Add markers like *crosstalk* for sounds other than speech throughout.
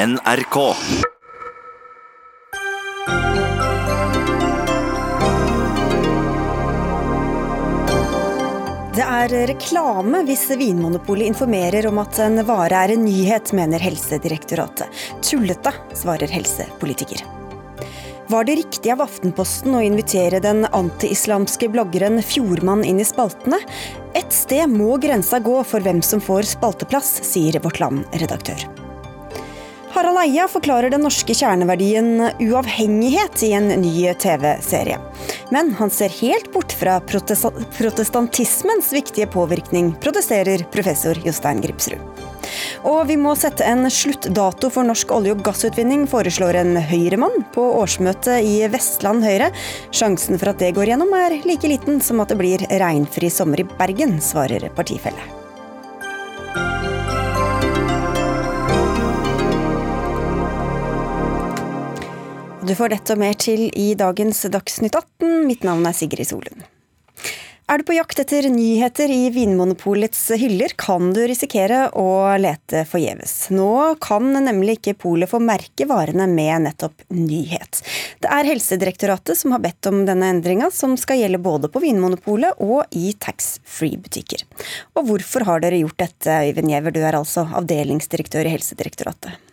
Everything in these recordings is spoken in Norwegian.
NRK. Det er reklame hvis Vinmonopolet informerer om at en vare er en nyhet, mener Helsedirektoratet. Tullete, svarer helsepolitiker. Var det riktig av Aftenposten å invitere den anti-islamske bloggeren Fjordmann inn i spaltene? Et sted må grensa gå for hvem som får spalteplass, sier Vårt Land-redaktør. Harald Eia forklarer den norske kjerneverdien uavhengighet i en ny TV-serie. Men han ser helt bort fra protestantismens viktige påvirkning, protesterer professor Jostein Gripsrud. Og vi må sette en sluttdato for norsk olje- og gassutvinning, foreslår en Høyre-mann på årsmøtet i Vestland Høyre. Sjansen for at det går gjennom er like liten som at det blir regnfri sommer i Bergen, svarer partifelle. Du får dette og mer til i dagens Dagsnytt 18. Mitt navn er Sigrid Solund. Er du på jakt etter nyheter i Vinmonopolets hyller, kan du risikere å lete forgjeves. Nå kan nemlig ikke polet få merke varene med nettopp nyhet. Det er Helsedirektoratet som har bedt om denne endringa, som skal gjelde både på Vinmonopolet og i taxfree-butikker. Og hvorfor har dere gjort dette, Øyvind Giæver, du er altså avdelingsdirektør i Helsedirektoratet?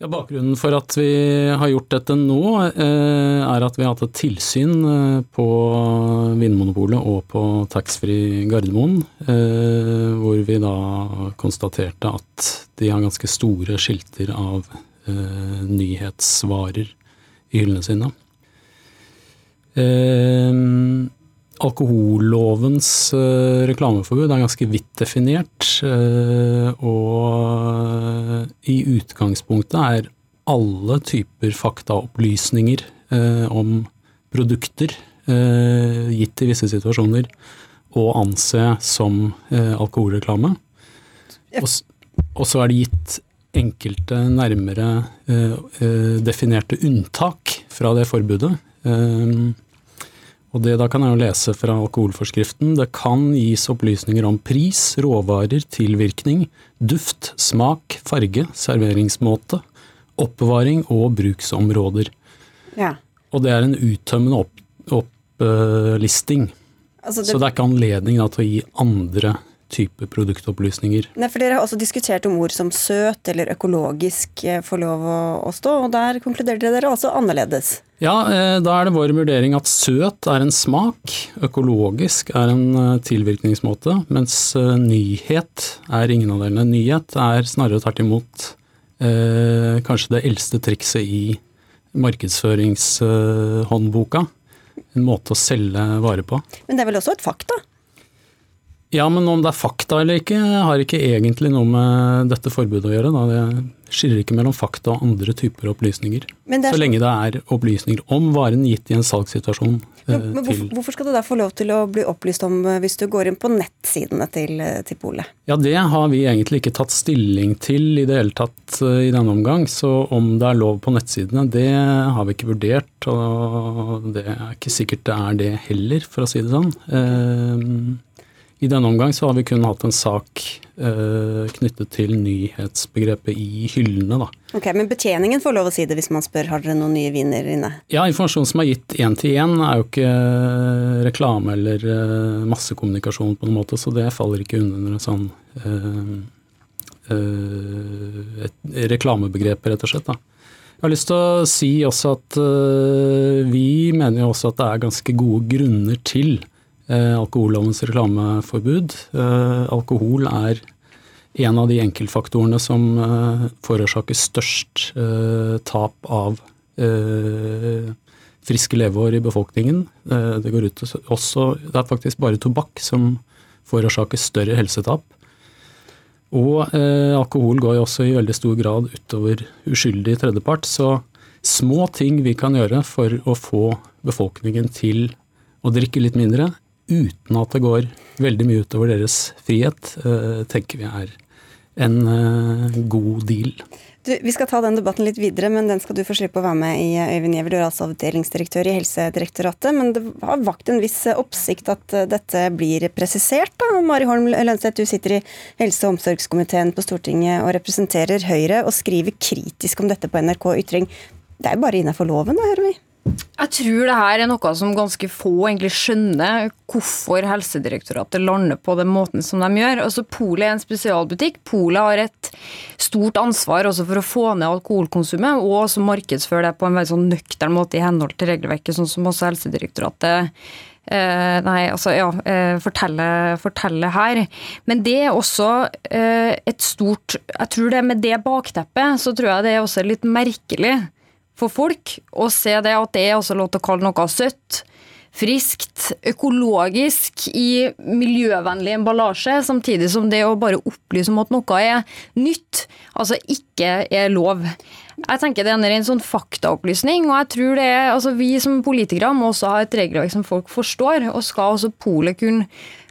Ja, bakgrunnen for at vi har gjort dette nå, eh, er at vi har hatt et tilsyn eh, på Vinmonopolet og på taxfree Gardermoen, eh, hvor vi da konstaterte at de har ganske store skilter av nyhetsvarer i hyllene sine alkohollovens uh, reklameforbud er ganske vidt definert, uh, og i utgangspunktet er alle typer faktaopplysninger uh, om produkter gitt i visse situasjoner å anse som alkoholreklame. Og, og, så er det gitt enkelte nærmere definerte unntak fra det forbudet. Og det da kan jeg jo lese fra alkoholforskriften. Det kan gis opplysninger om pris, råvarer, tilvirkning, duft, smak, farge, serveringsmåte, oppbevaring og bruksområder. Ja. Og det er en uttømmende opplisting. Opp, uh, altså det... Så det er ikke anledning da, til å gi andre type produktopplysninger. Nei, for Dere har også diskutert om ord som søt eller økologisk eh, får lov å, å stå, og der konkluderte dere altså annerledes? Ja, eh, da er det vår vurdering at søt er en smak, økologisk er en eh, tilvirkningsmåte, mens nyhet er ingen av delene. Nyhet er snarere tvert imot eh, kanskje det eldste trikset i markedsføringshåndboka. En måte å selge varer på. Men det er vel også et fakta? Ja, men om det er fakta eller ikke, har ikke egentlig noe med dette forbudet å gjøre. Da. Det skiller ikke mellom fakta og andre typer opplysninger. Så lenge det er opplysninger om varen gitt i en salgssituasjon. Men, eh, men hvorfor, hvorfor, skal du da få lov til å bli opplyst om eh, hvis du går inn på nettsidene til, eh, til Polet? Ja, det har vi egentlig ikke tatt stilling til i det hele tatt i denne omgang. Så om det er lov på nettsidene, det har vi ikke vurdert. Og det er ikke sikkert det er det heller, for å si det sånn. Eh, i denne omgang så har vi kun hatt en sak eh, knyttet til nyhetsbegrepet i hyllene. Da. Ok, Men betjeningen får lov å si det hvis man spør har dere noen nye viner inne? Ja, informasjon som er gitt én til én er jo ikke reklame eller eh, massekommunikasjon på noen måte, så det faller ikke under en sånn eh, et reklamebegrep, rett og slett. da. Jeg har lyst til å si også at vi mener jo også at det er ganske gode grunner til Eh, alkohollovens reklameforbud. Eh, alkohol er en av de enkeltfaktorene som eh, forårsaker størst tap av friske leveår i befolkningen. Det går ut også Det er faktisk bare tobakk som forårsaker større helsetap. Og eh, alkohol går jo også i veldig stor grad utover uskyldig tredjepart. Så små ting vi kan gjøre for å få befolkningen til å drikke litt mindre, uten at det går veldig mye utover deres frihet, eh, tenker vi er en eh, god deal. Du, vi skal ta den debatten litt videre, men den skal du få slippe å være med i. Øyvind Gjever, du er altså avdelingsdirektør i Helsedirektoratet. Men det har vakt en viss oppsikt at eh, dette blir presisert. da. Mari Holm Lønseth, du sitter i helse- og omsorgskomiteen på Stortinget og representerer Høyre, og skriver kritisk om dette på NRK Ytring. Det er jo bare innafor loven, da, hører vi? Jeg tror det her er noe som ganske få egentlig skjønner hvorfor Helsedirektoratet lander på den måten som de gjør. Altså Polet er en spesialbutikk. Polet har et stort ansvar også for å få ned alkoholkonsumet, og også markedsføre det på en veldig sånn nøktern måte i henhold til regelverket, sånn som også Helsedirektoratet Eh, nei, altså ja, eh, fortelle, fortelle, her. Men det er også eh, et stort Jeg tror det med det bakteppet, så tror jeg det er også litt merkelig for folk å se det at det er også lov til å kalle noe søtt, friskt, økologisk, i miljøvennlig emballasje, samtidig som det å bare opplyse om at noe er nytt, altså ikke er lov. Jeg tenker Det er en sånn faktaopplysning. og jeg tror det er, altså Vi som politikere må også ha et regelverk som folk forstår. og Skal også polet kunne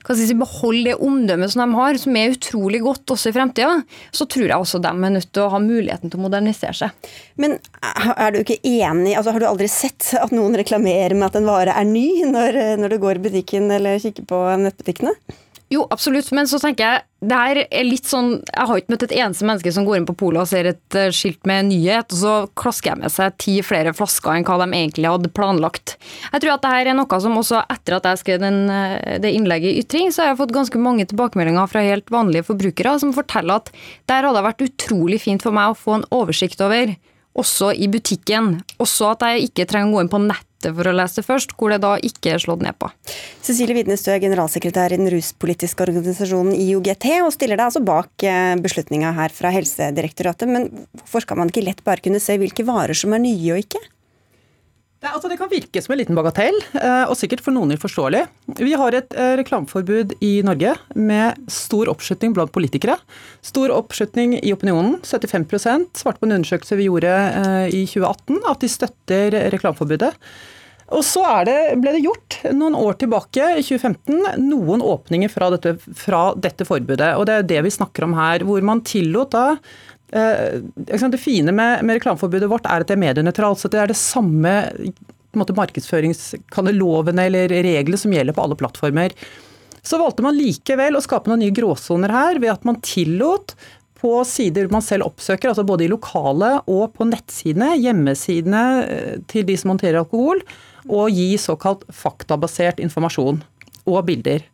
si, beholde det omdømmet som de har, som er utrolig godt også i fremtida, så tror jeg også de er nødt til å ha muligheten til å modernisere seg. Men er du ikke enig, altså har du aldri sett at noen reklamerer med at en vare er ny, når, når du går i butikken eller kikker på nettbutikkene? Jo, absolutt, men så tenker jeg det her er litt sånn Jeg har ikke møtt et eneste menneske som går inn på polet og ser et eh, skilt med nyhet, og så klasker jeg med seg ti flere flasker enn hva de egentlig hadde planlagt. Jeg tror at det her er noe som også etter at jeg skrev den, eh, det innlegget i Ytring, så har jeg fått ganske mange tilbakemeldinger fra helt vanlige forbrukere som forteller at der hadde det vært utrolig fint for meg å få en oversikt over også i butikken. Også at jeg ikke trenger å gå inn på nett for å lese først, hvor det da ikke er slått ned på. Cecilie Widnes, du er generalsekretær i den ruspolitiske organisasjonen IOGT, og stiller deg altså bak eh, beslutninga her fra Helsedirektoratet. Men hvorfor skal man ikke lett bare kunne se hvilke varer som er nye og ikke? Det, altså det kan virke som en liten bagatell, eh, og sikkert for noen uforståelig. Vi har et eh, reklameforbud i Norge med stor oppslutning blant politikere. Stor oppslutning i opinionen. 75% svarte på en undersøkelse vi gjorde eh, i 2018 at de støtter reklameforbudet. Og så det, ble det gjort noen år tilbake, i 2015, noen åpninger fra dette, fra dette forbudet. Og det er det vi snakker om her, hvor man tillot da det fine med, med reklameforbudet vårt er at det er medienøytralt. Så det er det samme markedsføringslovene eller reglene som gjelder på alle plattformer. Så valgte man likevel å skape noen nye gråsoner her ved at man tillot på sider man selv oppsøker, altså både i lokale og på nettsidene, hjemmesidene eh, til de som håndterer alkohol, og gi såkalt faktabasert informasjon og bilder.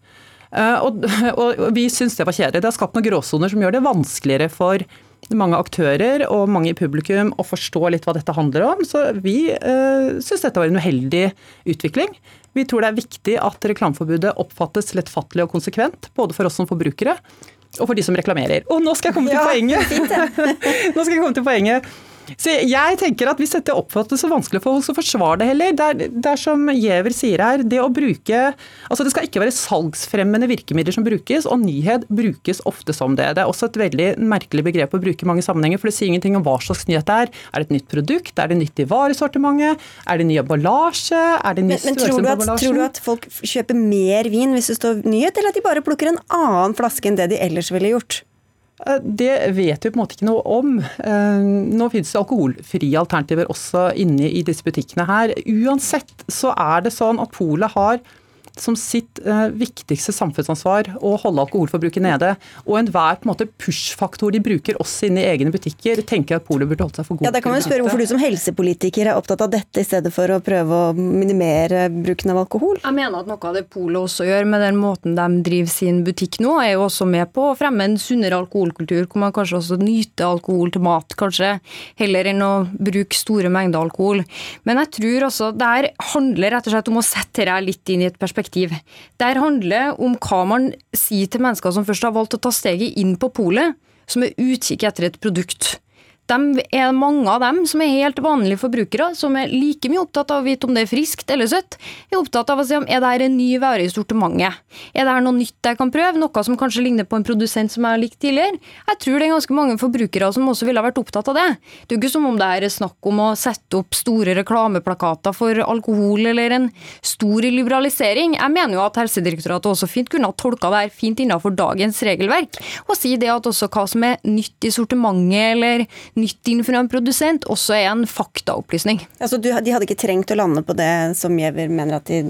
Og, og, *laughs* og vi syns det var kjedelig. Det har skapt noen gråsoner som gjør det vanskeligere for mange aktører og mange i publikum å forstå litt hva dette handler om. Så vi eh, syns dette var en uheldig utvikling. Vi tror det er viktig at reklameforbudet oppfattes lettfattelig og konsekvent, både for oss som forbrukere og for de som reklamerer. Og nå skal jeg komme til ja, poenget! *laughs* nå skal jeg komme til poenget. Så jeg tenker at Hvis dette oppfattes så vanskelig for folk, så forsvar det heller. Det er, det er som Giæver sier her, det å bruke altså Det skal ikke være salgsfremmende virkemidler som brukes, og nyhet brukes ofte som det. Det er også et veldig merkelig begrep å bruke i mange sammenhenger, for det sier ingenting om hva slags nyhet det er. Er det et nytt produkt? Er det nytt i varesortimentet? Er det ny emballasje? Er det ny men, men tror, du at, tror du at folk kjøper mer vin hvis det står nyhet, eller at de bare plukker en annen flaske enn det de ellers ville gjort? Eh, det vet vi på en måte ikke noe om. Eh, nå finnes det alkoholfrie alternativer også inne i disse butikkene her. Uansett så er det sånn at Polet har som sitt eh, viktigste samfunnsansvar å holde alkoholforbruket nede. Og enhver på en måte push-faktor de bruker også inne i egne butikker, tenker jeg at polet burde holdt seg for god Ja, Da kan man jo spørre hvorfor du som helsepolitiker er opptatt av dette i stedet for å prøve å minimere bruken av alkohol? Jeg mener at noe av det polet også gjør med den måten de driver sin butikk nå, er jo også med på å fremme en sunnere alkoholkultur, hvor man kanskje også nyter alkohol til mat, kanskje, heller enn å bruke store mengder alkohol. Men jeg tror også det her handler rett og slett om å sette dette litt inn i et perspektiv perspektiv. Der handler om hva man sier til mennesker som først har valgt å ta steget inn på polet, som er utkikk etter et produkt de er mange av dem som er helt vanlige forbrukere, som er like mye opptatt av å vite om det er friskt eller søtt, er opptatt av å se om er det her en ny vare i sortimentet. Er det her noe nytt jeg kan prøve, noe som kanskje ligner på en produsent som jeg har likt tidligere? Jeg tror det er ganske mange forbrukere som også ville ha vært opptatt av det. Det er jo ikke som om det er snakk om å sette opp store reklameplakater for alkohol eller en stor liberalisering. Jeg mener jo at Helsedirektoratet også fint kunne ha tolka det her fint innenfor dagens regelverk, og si det at også hva som er nytt i sortimentet eller nytt inn fra en produsent, også er en faktaopplysning. Altså, du, de hadde ikke trengt å lande på det som Giæver mener at de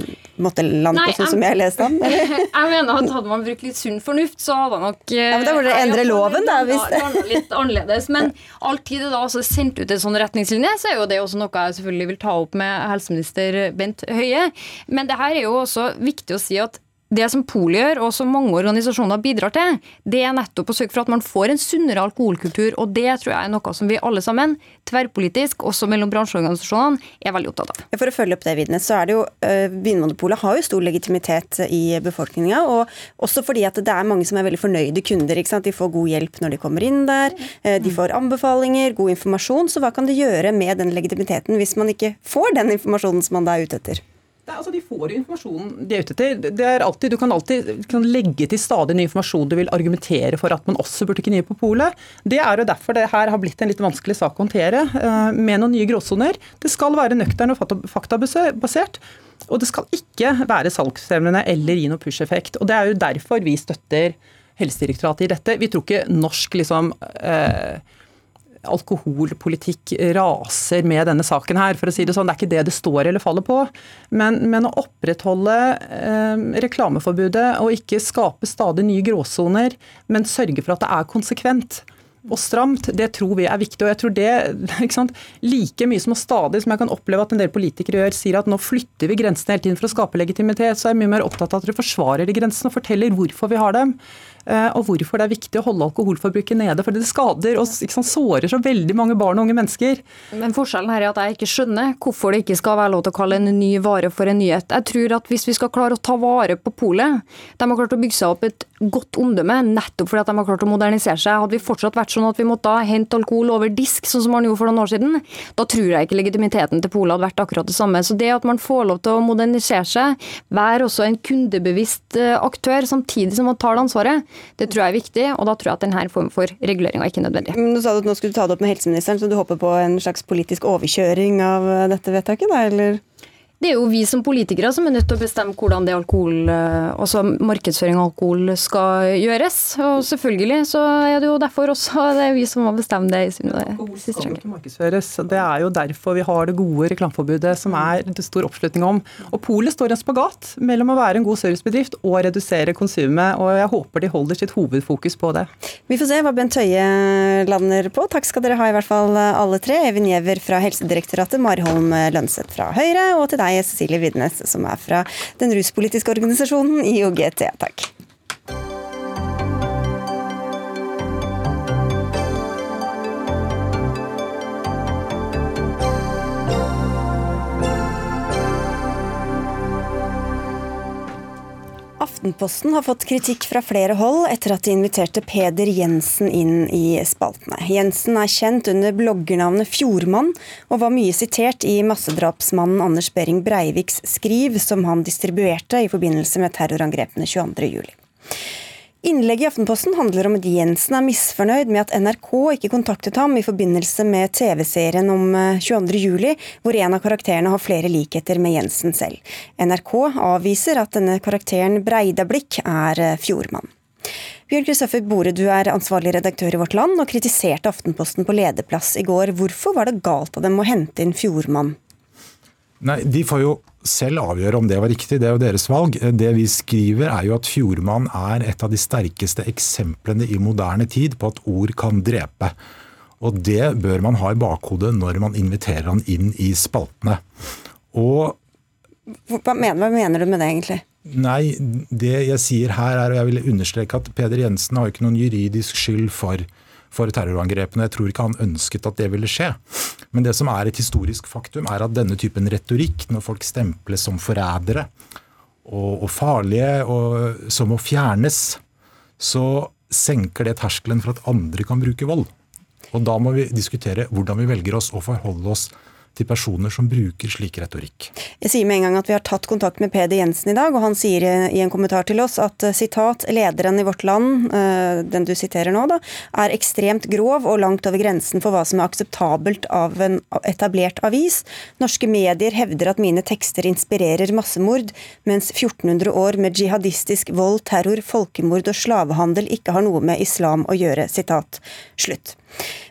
måtte lande Nei, på, sånn som jeg leste ham? *laughs* jeg mener at hadde man brukt litt sunn fornuft, så hadde nok ja, men Da burde dere endre loven, da. Hvis det. litt annerledes. Men alltid da altså sendt ut en sånn retningslinje, så er jo det også noe jeg selvfølgelig vil ta opp med helseminister Bent Høie. Men det her er jo også viktig å si at det som Poli gjør, og som mange organisasjoner bidrar til, det er nettopp å sørge for at man får en sunnere alkoholkultur. Og det tror jeg er noe som vi alle sammen, tverrpolitisk, også mellom bransjeorganisasjonene, er veldig opptatt av. For å følge opp det, Vidnes, så er det jo uh, Vinmonopolet har jo stor legitimitet i befolkninga. Og også fordi at det er mange som er veldig fornøyde kunder. ikke sant? De får god hjelp når de kommer inn der. Uh, de får anbefalinger, god informasjon. Så hva kan det gjøre med den legitimiteten hvis man ikke får den informasjonen som man da er ute etter? Det, altså, de får jo informasjonen de er ute etter. Det er alltid, du kan alltid kan legge til stadig ny informasjon du vil argumentere for at man også burde knive på polet. Det er jo derfor det her har blitt en litt vanskelig sak å håndtere, uh, med noen nye gråsoner. Det skal være nøktern og faktabasert. Og det skal ikke være salgsevnende eller gi noe push-effekt. Og Det er jo derfor vi støtter Helsedirektoratet i dette. Vi tror ikke norsk liksom, uh, alkoholpolitikk raser med denne saken her, for å si det sånn. Det er ikke det det står eller faller på. Men, men å opprettholde eh, reklameforbudet og ikke skape stadig nye gråsoner, men sørge for at det er konsekvent og stramt, det tror vi er viktig. og jeg tror det, *laughs* Like mye som å stadig, som jeg kan oppleve at en del politikere gjør, sier at nå flytter vi grensene hele tiden for å skape legitimitet, så er jeg mye mer opptatt av at dere forsvarer de grensene og forteller hvorfor vi har dem. Eh, og hvorfor det er viktig å holde alkoholforbruket nede. For det skader og sant, sårer så veldig mange barn og unge mennesker. Men forskjellen her er at jeg ikke skjønner hvorfor det ikke skal være lov til å kalle en ny vare for en nyhet. Jeg tror at hvis vi skal klare å ta vare på polet, de har klart å bygge seg opp et godt omdømme nettopp fordi at de har klart å modernisere seg. Hadde vi fortsatt vært sånn at vi måtte hente alkohol over disk, sånn som man gjorde for noen år siden, da tror jeg ikke legitimiteten til polet hadde vært akkurat det samme. Så det at man får lov til å modernisere seg, være også en kundebevisst eh, aktør samtidig som man tar det ansvaret, det tror jeg er viktig, og da tror jeg at denne formen for regulering er ikke nødvendig. Men du sa at nå skulle du ta det opp med helseministeren, så du håper på en slags politisk overkjøring av dette vedtaket, da, eller? Det er jo vi som politikere som er nødt til å bestemme hvordan det alkohol, eh, altså markedsføring av alkohol skal gjøres. Og selvfølgelig så er det jo derfor også *laughs* det er vi som må bestemme det. i Alkohol skal ikke markedsføres. Det er jo derfor vi har det gode reklameforbudet som er det stor oppslutning om. Og Polet står i en spagat mellom å være en god servicebedrift og redusere konsumet. Og jeg håper de holder sitt hovedfokus på det. Vi får se hva Bent Høie lander på. Takk skal dere ha i hvert fall alle tre. Even Giæver fra Helsedirektoratet, Marholm Lønseth fra Høyre og til deg deg, Cecilie Widnes, som er fra den ruspolitiske organisasjonen IOGT. Takk. Aftenposten har fått kritikk fra flere hold etter at de inviterte Peder Jensen inn i spaltene. Jensen er kjent under bloggernavnet Fjordmann, og var mye sitert i massedrapsmannen Anders Behring Breiviks skriv, som han distribuerte i forbindelse med terrorangrepene 22.07. Innlegget i Aftenposten handler om at Jensen er misfornøyd med at NRK ikke kontaktet ham i forbindelse med TV-serien om 22.07, eh, hvor en av karakterene har flere likheter med Jensen selv. NRK avviser at denne karakteren Breidablikk er eh, Fjordmann. Bjørn Kristoffer Bore, du er ansvarlig redaktør i Vårt Land og kritiserte Aftenposten på lederplass i går. Hvorfor var det galt av dem å hente inn Fjordmann? Nei, De får jo selv avgjøre om det var riktig, det er jo deres valg. Det vi skriver er jo at Fjordmann er et av de sterkeste eksemplene i moderne tid på at ord kan drepe. Og det bør man ha i bakhodet når man inviterer han inn i spaltene. Og hva mener, hva mener du med det, egentlig? Nei, det jeg sier her er, og jeg vil understreke at Peder Jensen har jo ikke noen juridisk skyld for for terrorangrepene. Jeg tror ikke han ønsket at det ville skje. Men det som er et historisk faktum, er at denne typen retorikk, når folk stemples som forrædere og, og farlige og som må fjernes, så senker det terskelen for at andre kan bruke vold. Og da må vi diskutere hvordan vi velger oss å forholde oss personer som bruker slik retorikk. Jeg sier med en gang at vi har tatt kontakt med Peder Jensen i dag, og han sier i en kommentar til oss at eh, sitat, lederen i Vårt Land, eh, den du siterer nå, da, er ekstremt grov og langt over grensen for hva som er akseptabelt av en etablert avis. Norske medier hevder at mine tekster inspirerer massemord, mens 1400 år med jihadistisk vold, terror, folkemord og slavehandel ikke har noe med islam å gjøre. Sitat slutt.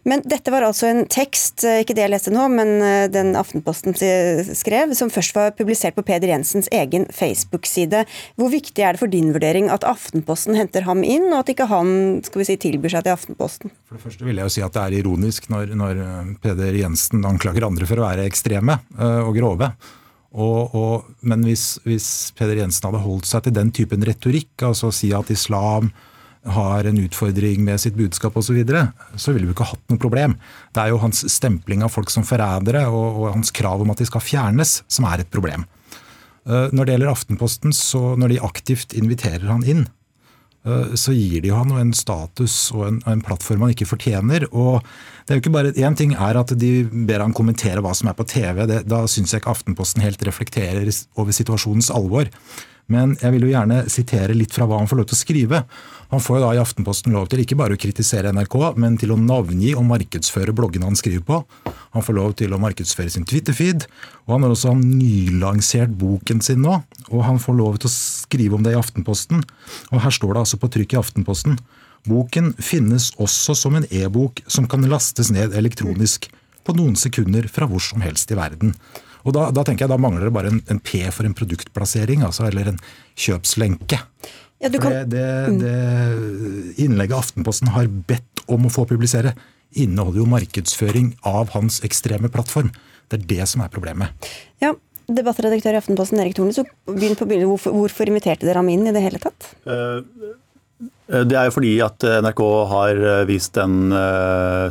Men dette var altså en tekst, eh, ikke det jeg leste nå, men eh, den Aftenposten skrev, som først var publisert på Peder Jensens egen Facebook-side. Hvor viktig er det for din vurdering at Aftenposten henter ham inn, og at ikke han skal vi si, tilbyr seg til Aftenposten? For det første vil jeg jo si at det er ironisk når, når Peder Jensen anklager andre for å være ekstreme og grove. Og, og, men hvis, hvis, Peder Jensen hadde holdt seg til den typen retorikk, altså å si at islam har en utfordring med sitt budskap osv., så, videre, så ville vi ikke hatt noe problem. Det er jo hans stempling av folk som forrædere og, og, hans krav om at de skal fjernes, som er et problem. Eh, når det gjelder Aftenposten, så når de aktivt inviterer han inn, Eh, så gir de han en status og en, en, plattform han ikke fortjener. og det er jo ikke bare, Én ting er at de ber han kommentere hva som er på TV. Det, da syns jeg ikke Aftenposten helt reflekterer over situasjonens alvor. Men jeg vil jo gjerne sitere litt fra hva han får lov til å skrive. Han får jo da i Aftenposten lov til ikke bare å kritisere NRK, men til å navngi og markedsføre bloggene han skriver på. Han får lov til å markedsføre sin Twitter-feed, og han har også nylansert boken sin nå. Og han får lov til å skrive om det i Aftenposten. Og her står det altså på trykk i Aftenposten. Boken finnes også som en e-bok som kan lastes ned elektronisk på noen sekunder fra hvor som helst i verden. Og da, da, tenker jeg da mangler det bare en, en, P for en produktplassering, altså, eller en kjøpslenke. Ja, kan... det, det, mm. det, innlegget Aftenposten har bedt om å få publisere, inneholder jo markedsføring av hans ekstreme plattform. Det er det som er problemet. Ja, Debattredaktør i Aftenposten Erik Thorne, så begynn på. Hvorfor, hvorfor inviterte dere ham inn i det hele tatt? Uh, Eh, det er jo fordi at eh, NRK har eh, vist en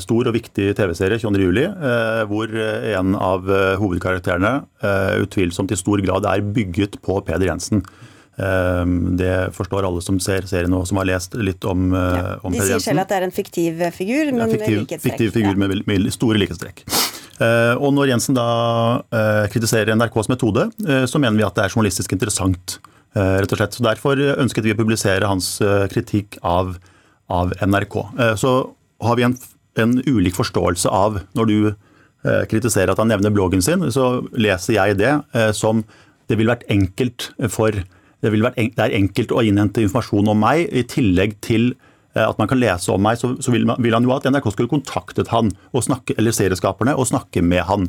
stor og viktig TV-serie, 22.07, hvor en av hovedkarakterene utvilsomt i stor grad er bygget på Peder Jensen. Det forstår alle som ser serien og som har lest litt om, ja, om. De sier selv at det er en fiktiv figur, men ja, fiktiv, likhetstrekk. Fiktiv figur med, med store likhetstrekk. Og når Jensen da kritiserer NRKs metode, så mener vi at det er journalistisk interessant Eh, rett og slett. Så Derfor ønsket vi å publisere hans eh, kritikk av, av NRK. Eh, så har vi en, en, ulik forståelse av Når du kritiserer at han nevner bloggen sin, så leser jeg det som det ville vært enkelt for det, er enkelt å innhente informasjon om meg, i tillegg til at man kan lese om meg, så, vil, man, vil, han jo at NRK skulle kontaktet han, snakke, eller serieskaperne, og snakke med han.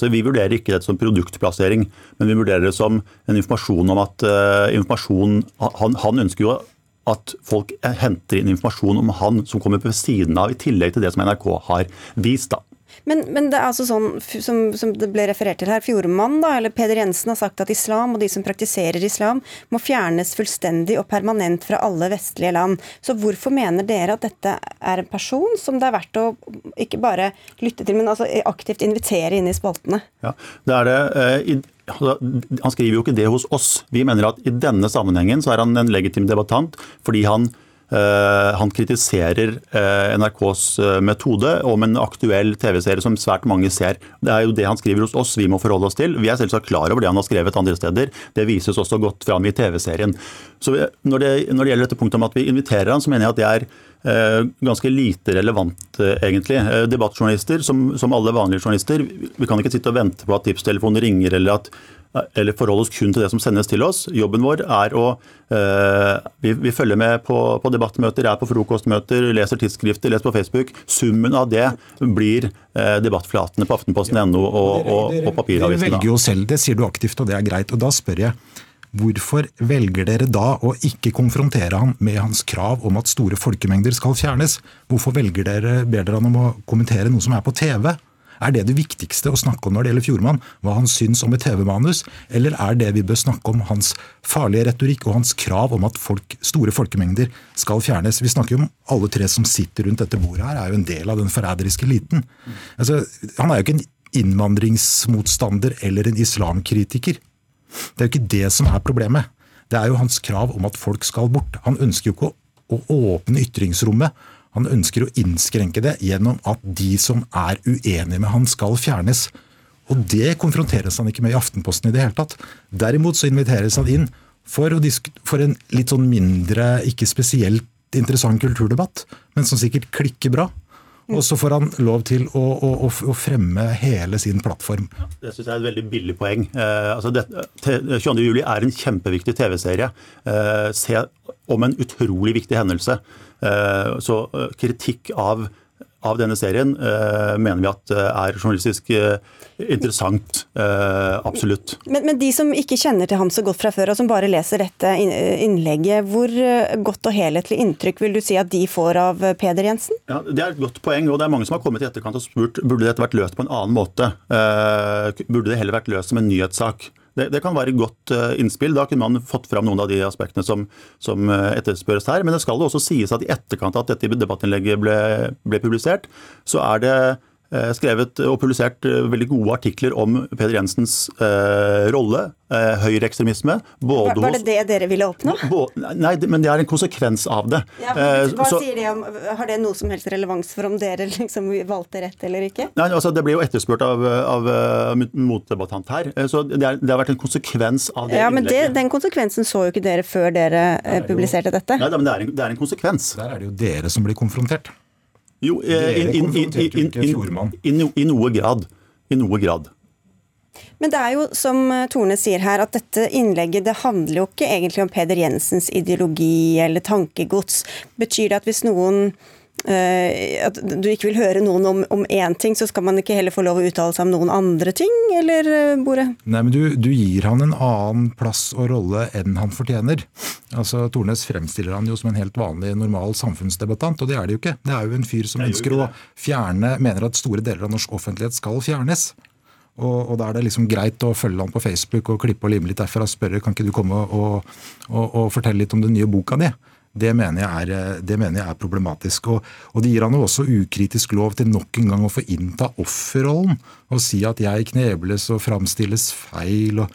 Så Vi vurderer ikke dette som produktplassering, men vi vurderer det som en informasjon om at uh, informasjon, han, han, ønsker jo at folk henter inn informasjon om han som kommer på siden av, i tillegg til det som NRK har vist. da. Men, men, det er altså sånn, som, som, det ble referert til her, Fjordmann da, eller Peder Jensen har sagt at islam og de som praktiserer islam må fjernes fullstendig og permanent fra alle vestlige land. Så hvorfor mener dere at dette er en person som det er verdt å ikke bare lytte til, men altså aktivt invitere inn i spaltene? Ja, det er det. Eh, altså, han skriver jo ikke det hos oss. Vi mener at i denne sammenhengen så er han en legitim debattant fordi han han kritiserer eh, NRKs eh, metode om en aktuell TV-serie som svært mange ser. Det er jo det han skriver hos oss vi må forholde oss til. Vi er selvsagt klar over det han har skrevet andre steder. Det vises også godt fram i TV-serien. Så når det, når det, gjelder dette punktet om at vi inviterer han, så mener jeg at det er ganske lite relevant, egentlig. Debattjournalister, som, som alle vanlige journalister, vi kan ikke sitte og vente på at tipstelefonen ringer eller at eller forholde oss kun til det som sendes til oss. Jobben vår er å eh, vi, vi, følger med på, på, debattmøter, er på frokostmøter, leser tidsskrifter, leser på Facebook. Summen av det blir eh, debattflatene på aftenposten.no og, og, og papiravisene. Dere velger jo selv, det sier du aktivt, og det er greit. Og da spør jeg, Hvorfor velger dere da å ikke konfrontere han med hans krav om at store folkemengder skal fjernes? Hvorfor velger dere, ber dere han om å kommentere noe som er på TV? Er det det viktigste å snakke om når det gjelder Fjordmann? Hva han syns om et TV-manus? Eller er det vi bør snakke om hans farlige retorikk og hans krav om at folk, store folkemengder skal fjernes? Vi snakker jo om alle tre som sitter rundt dette bordet her, er jo en del av den forræderiske eliten. Altså, han er jo ikke en innvandringsmotstander eller en islamkritiker. Det er jo ikke det som er problemet. Det er jo hans krav om at folk skal bort. Han ønsker jo ikke å åpne ytringsrommet han ønsker å innskrenke det gjennom at de som er uenige med han skal fjernes. Og det konfronteres han ikke med i Aftenposten i det hele tatt. Derimot så inviteres han inn for, for en litt sånn mindre, ikke spesielt interessant kulturdebatt, men som sikkert klikker bra. Og så får han lov til å, å, å fremme hele sin plattform. Det syns jeg er et veldig billig poeng. Eh, altså det, 22. juli er en kjempeviktig TV-serie. Eh, se om en utrolig viktig hendelse. Eh, så eh, kritikk av av denne serien uh, mener vi at uh, er journalistisk uh, interessant. absolutt. Men, men, de som ikke kjenner til ham så godt fra før, og som bare leser dette innlegget, hvor godt og helhetlig inntrykk vil du si at de får av Peder Jensen? Ja, Det er et godt poeng, og det er mange som har kommet i etterkant og spurt burde dette vært løst på en annen måte. burde det heller vært løst som en nyhetssak? Det, det, kan være godt uh, innspill. Da kunne man fått fram noen av de aspektene som, som uh, etterspørres her. Men det skal også sies at i etterkant av at dette debattinnlegget ble, ble publisert, så er det Eh, skrevet og publisert eh, veldig gode artikler om Peder Jensens eh, rolle, eh, høyreekstremisme. Var, var det det dere ville oppnå? Både, nei, men det er en konsekvens av det. Ja, hva så, sier det om, Har det noe som helst relevans for om dere *laughs* liksom valgte rett eller ikke? Nei, altså Det ble jo etterspurt av, av, av motdebattant her. Så det, er, det, har vært en konsekvens av det ja, men det, Den konsekvensen så jo ikke dere før dere publiserte dette. Nei, men det er, en, det er en konsekvens. Der er det jo dere som blir konfrontert. Jo, i noe grad. I noe grad. Men det er jo som eh, Torne sier her, at dette innlegget det handler jo ikke egentlig om Peder Jensens ideologi eller tankegods. Betyr det at hvis noen Eh, at du ikke vil høre noen om, om én ting, så skal man ikke heller få lov å uttale seg om noen andre ting, eller eh, Bore? Nei, men du, du gir han en annen plass og rolle enn han fortjener. Altså, Tornes fremstiller han jo som en helt vanlig, normal samfunnsdebattant, og det er det jo ikke. Det er jo en fyr som ønsker å fjerne, mener at store deler av norsk offentlighet skal fjernes. Og, og, Da er det liksom greit å følge han på Facebook og klippe og lime litt derfra og spørre kan ikke du komme og, og, og fortelle litt om den nye boka di. Det mener jeg er, eh, mener jeg er problematisk. Og, og, Det gir han jo også ukritisk lov til nok en gang å få innta offerrollen og si at jeg knebles og framstilles feil. og,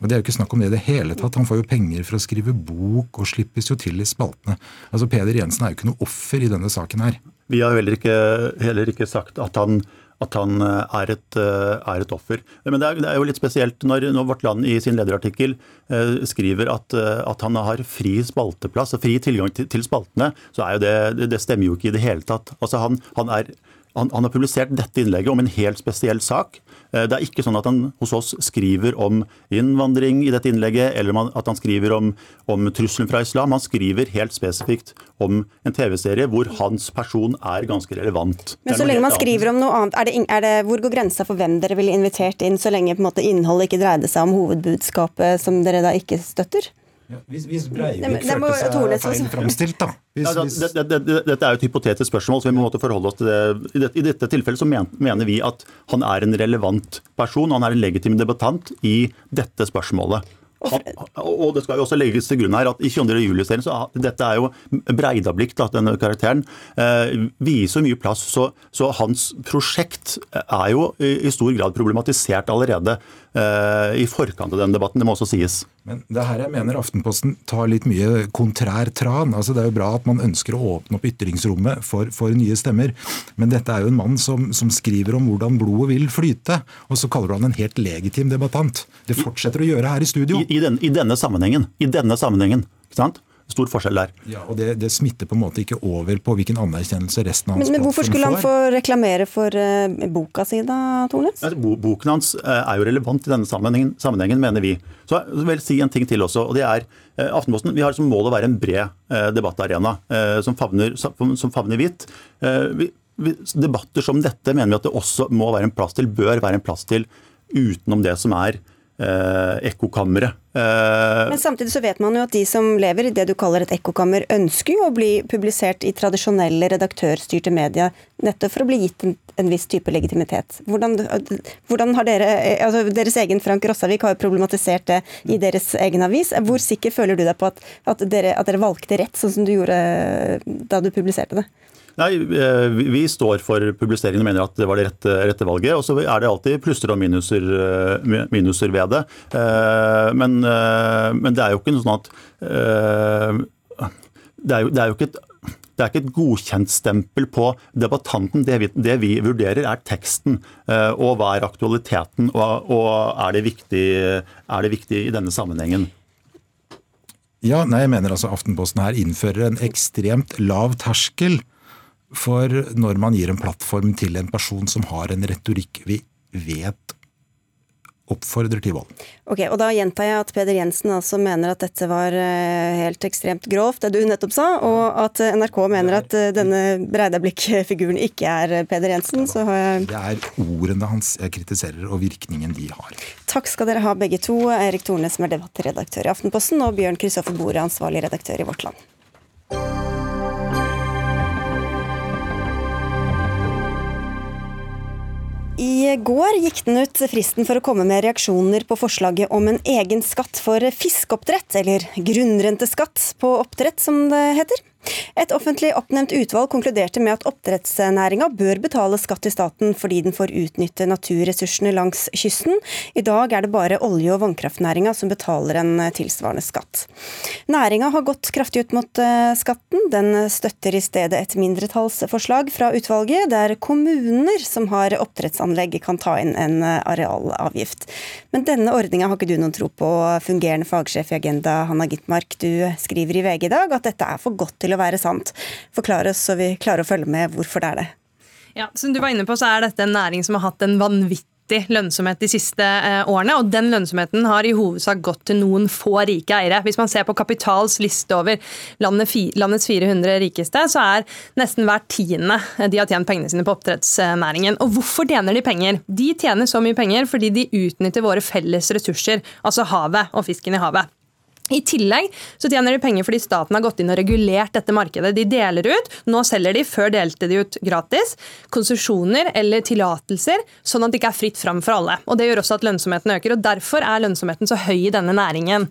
og Det er jo ikke snakk om det i det hele tatt. Han får jo penger for å skrive bok og slippes jo til i spaltene. Altså Peder Jensen er jo ikke noe offer i denne saken her. Vi har heller ikke, heller ikke sagt at han at han eh, er et, eh, er et, offer. Men det er, det er, jo litt spesielt når, når, Vårt Land i sin lederartikkel eh, skriver at, at, han har fri spalteplass og fri tilgang til, til spaltene, så er jo det, det, stemmer jo ikke i det hele tatt. Altså han, han er han, han, har publisert dette innlegget om en helt spesiell sak. Eh, det er ikke sånn at han hos oss skriver om innvandring i dette innlegget, eller at han skriver om, om trusselen fra islam. Han skriver helt spesifikt om en TV-serie hvor hans person er ganske relevant. Men så lenge man skriver om noe annet, er det, er det, hvor går grensa for hvem dere ville invitert inn, så lenge på en måte innholdet ikke dreide seg om hovedbudskapet som dere da ikke støtter? Ja, hvis, hvis Breivik følte seg feil framstilt, da. Hvis, ja. Det, det, det, dette er jo et hypotetisk spørsmål, så vi må forholde oss til det. I dette, i dette tilfellet så mener vi at han er en relevant person, han er en legitim debattant i dette spørsmålet. Han, og det skal jo også legges til grunn her at i 22. juli-serien så dette er jo Breidablikk, da, denne karakteren, eh, viser mye plass. Så, så, hans prosjekt er jo i, i stor grad problematisert allerede i forkant av den debatten. Det må også sies. Men det her jeg mener Aftenposten tar litt mye kontrær tran. Altså Det er jo bra at man ønsker å åpne opp ytringsrommet for, for nye stemmer, men dette er jo en mann som, som, skriver om hvordan blodet vil flyte, og så kaller du han en helt legitim debattant. Det fortsetter å gjøre her i studio. I, i, den, i denne sammenhengen. I denne sammenhengen. ikke sant? Stor forskjell der. Ja, og det, det, smitter på en måte ikke over på hvilken anerkjennelse resten av hans men, men hvorfor skulle han få reklamere for uh, boka si da, Tornes? Altså, boken hans uh, er jo relevant i denne sammenhengen, sammenhengen, mener vi. Så jeg vil si en ting til også. og det er uh, Aftenposten vi har som mål å være en bred debattarena som favner, som favner vidt. Vi, vi, debatter som dette mener vi at det også må være en plass til, bør være en plass til utenom det som er eh, ekkokammeret. Eh, Men samtidig så vet man jo at de som lever i det du kaller et ekkokammer, ønsker jo å bli publisert i tradisjonelle redaktørstyrte medier, nettopp for å bli gitt en, en viss type legitimitet. Hvordan, hvordan har dere, altså Deres egen Frank Rossavik har jo problematisert det i deres egen avis. Hvor sikker føler du deg på at, at, dere, at dere valgte rett, sånn som du gjorde da du publiserte det? Nei, eh, Vi står for publiseringen og mener at det var det rette, rette valget. Og så er det alltid plusser og minuser, eh, minuser ved det. Eh, men, men, det er jo ikke noe sånn at det er jo, det er jo ikke et det er ikke et godkjentstempel på debattanten. Det vi, det vi, vurderer, er teksten. Og hva er aktualiteten, og, og er, det viktig, er, det viktig, i denne sammenhengen? Ja, nei, jeg mener altså Aftenposten her innfører en ekstremt lav terskel for når man gir en plattform til en person som har en retorikk vi vet oppfordrer til vold. Ok, og Da gjentar jeg at Peder Jensen altså mener at dette var eh, helt ekstremt grovt, det du nettopp sa, og at NRK mener at eh, denne Breidablikk-figuren ikke er Peder Jensen. Så har jeg Det er ordene hans jeg kritiserer, og virkningen de har. Takk skal dere ha begge to, Erik Torne som er debattredaktør i Aftenposten, og Bjørn Kristoffer Bore, ansvarlig redaktør i Vårt Land. I går gikk den ut fristen for å komme med reaksjoner på forslaget om en egen skatt for fiskeoppdrett, eller grunnrenteskatt på oppdrett, som det heter. Et offentlig oppnevnt utvalg konkluderte med at oppdrettsnæringa bør betale skatt til staten fordi den får utnytte naturressursene langs kysten. I dag er det bare olje- og vannkraftnæringa som betaler en tilsvarende skatt. Næringa har gått kraftig ut mot eh, skatten. Den støtter i stedet et mindretallsforslag fra utvalget, der kommuner som har oppdrettsanlegg kan ta inn en eh, arealavgift. Men denne ordninga har ikke du noen tro på, fungerende fagsjef i Agenda Hanna Gitmark. Du skriver i VG i dag at dette er for godt til å være sant. Forklar oss så vi klarer å følge med hvorfor det er det. Ja, som du var inne på, så er dette en næring som har hatt en vanvittig lønnsomhet de siste eh, årene, og den lønnsomheten har i hovedsak gått til noen få rike eiere. Hvis man ser på Kapitals liste over landets 400 rikeste, så er nesten hver tiende de har tjent pengene sine på oppdrettsnæringen. Og hvorfor tjener de penger? De tjener så mye penger fordi de utnytter våre felles ressurser, altså havet og fisken i havet. I tillegg så tjener de penger fordi staten har gått inn og regulert dette markedet. De deler ut, nå selger de, før delte de ut gratis, konsesjoner eller tillatelser, sånn at det ikke er fritt fram for alle. Og Det gjør også at lønnsomheten øker. og Derfor er lønnsomheten så høy i denne næringen.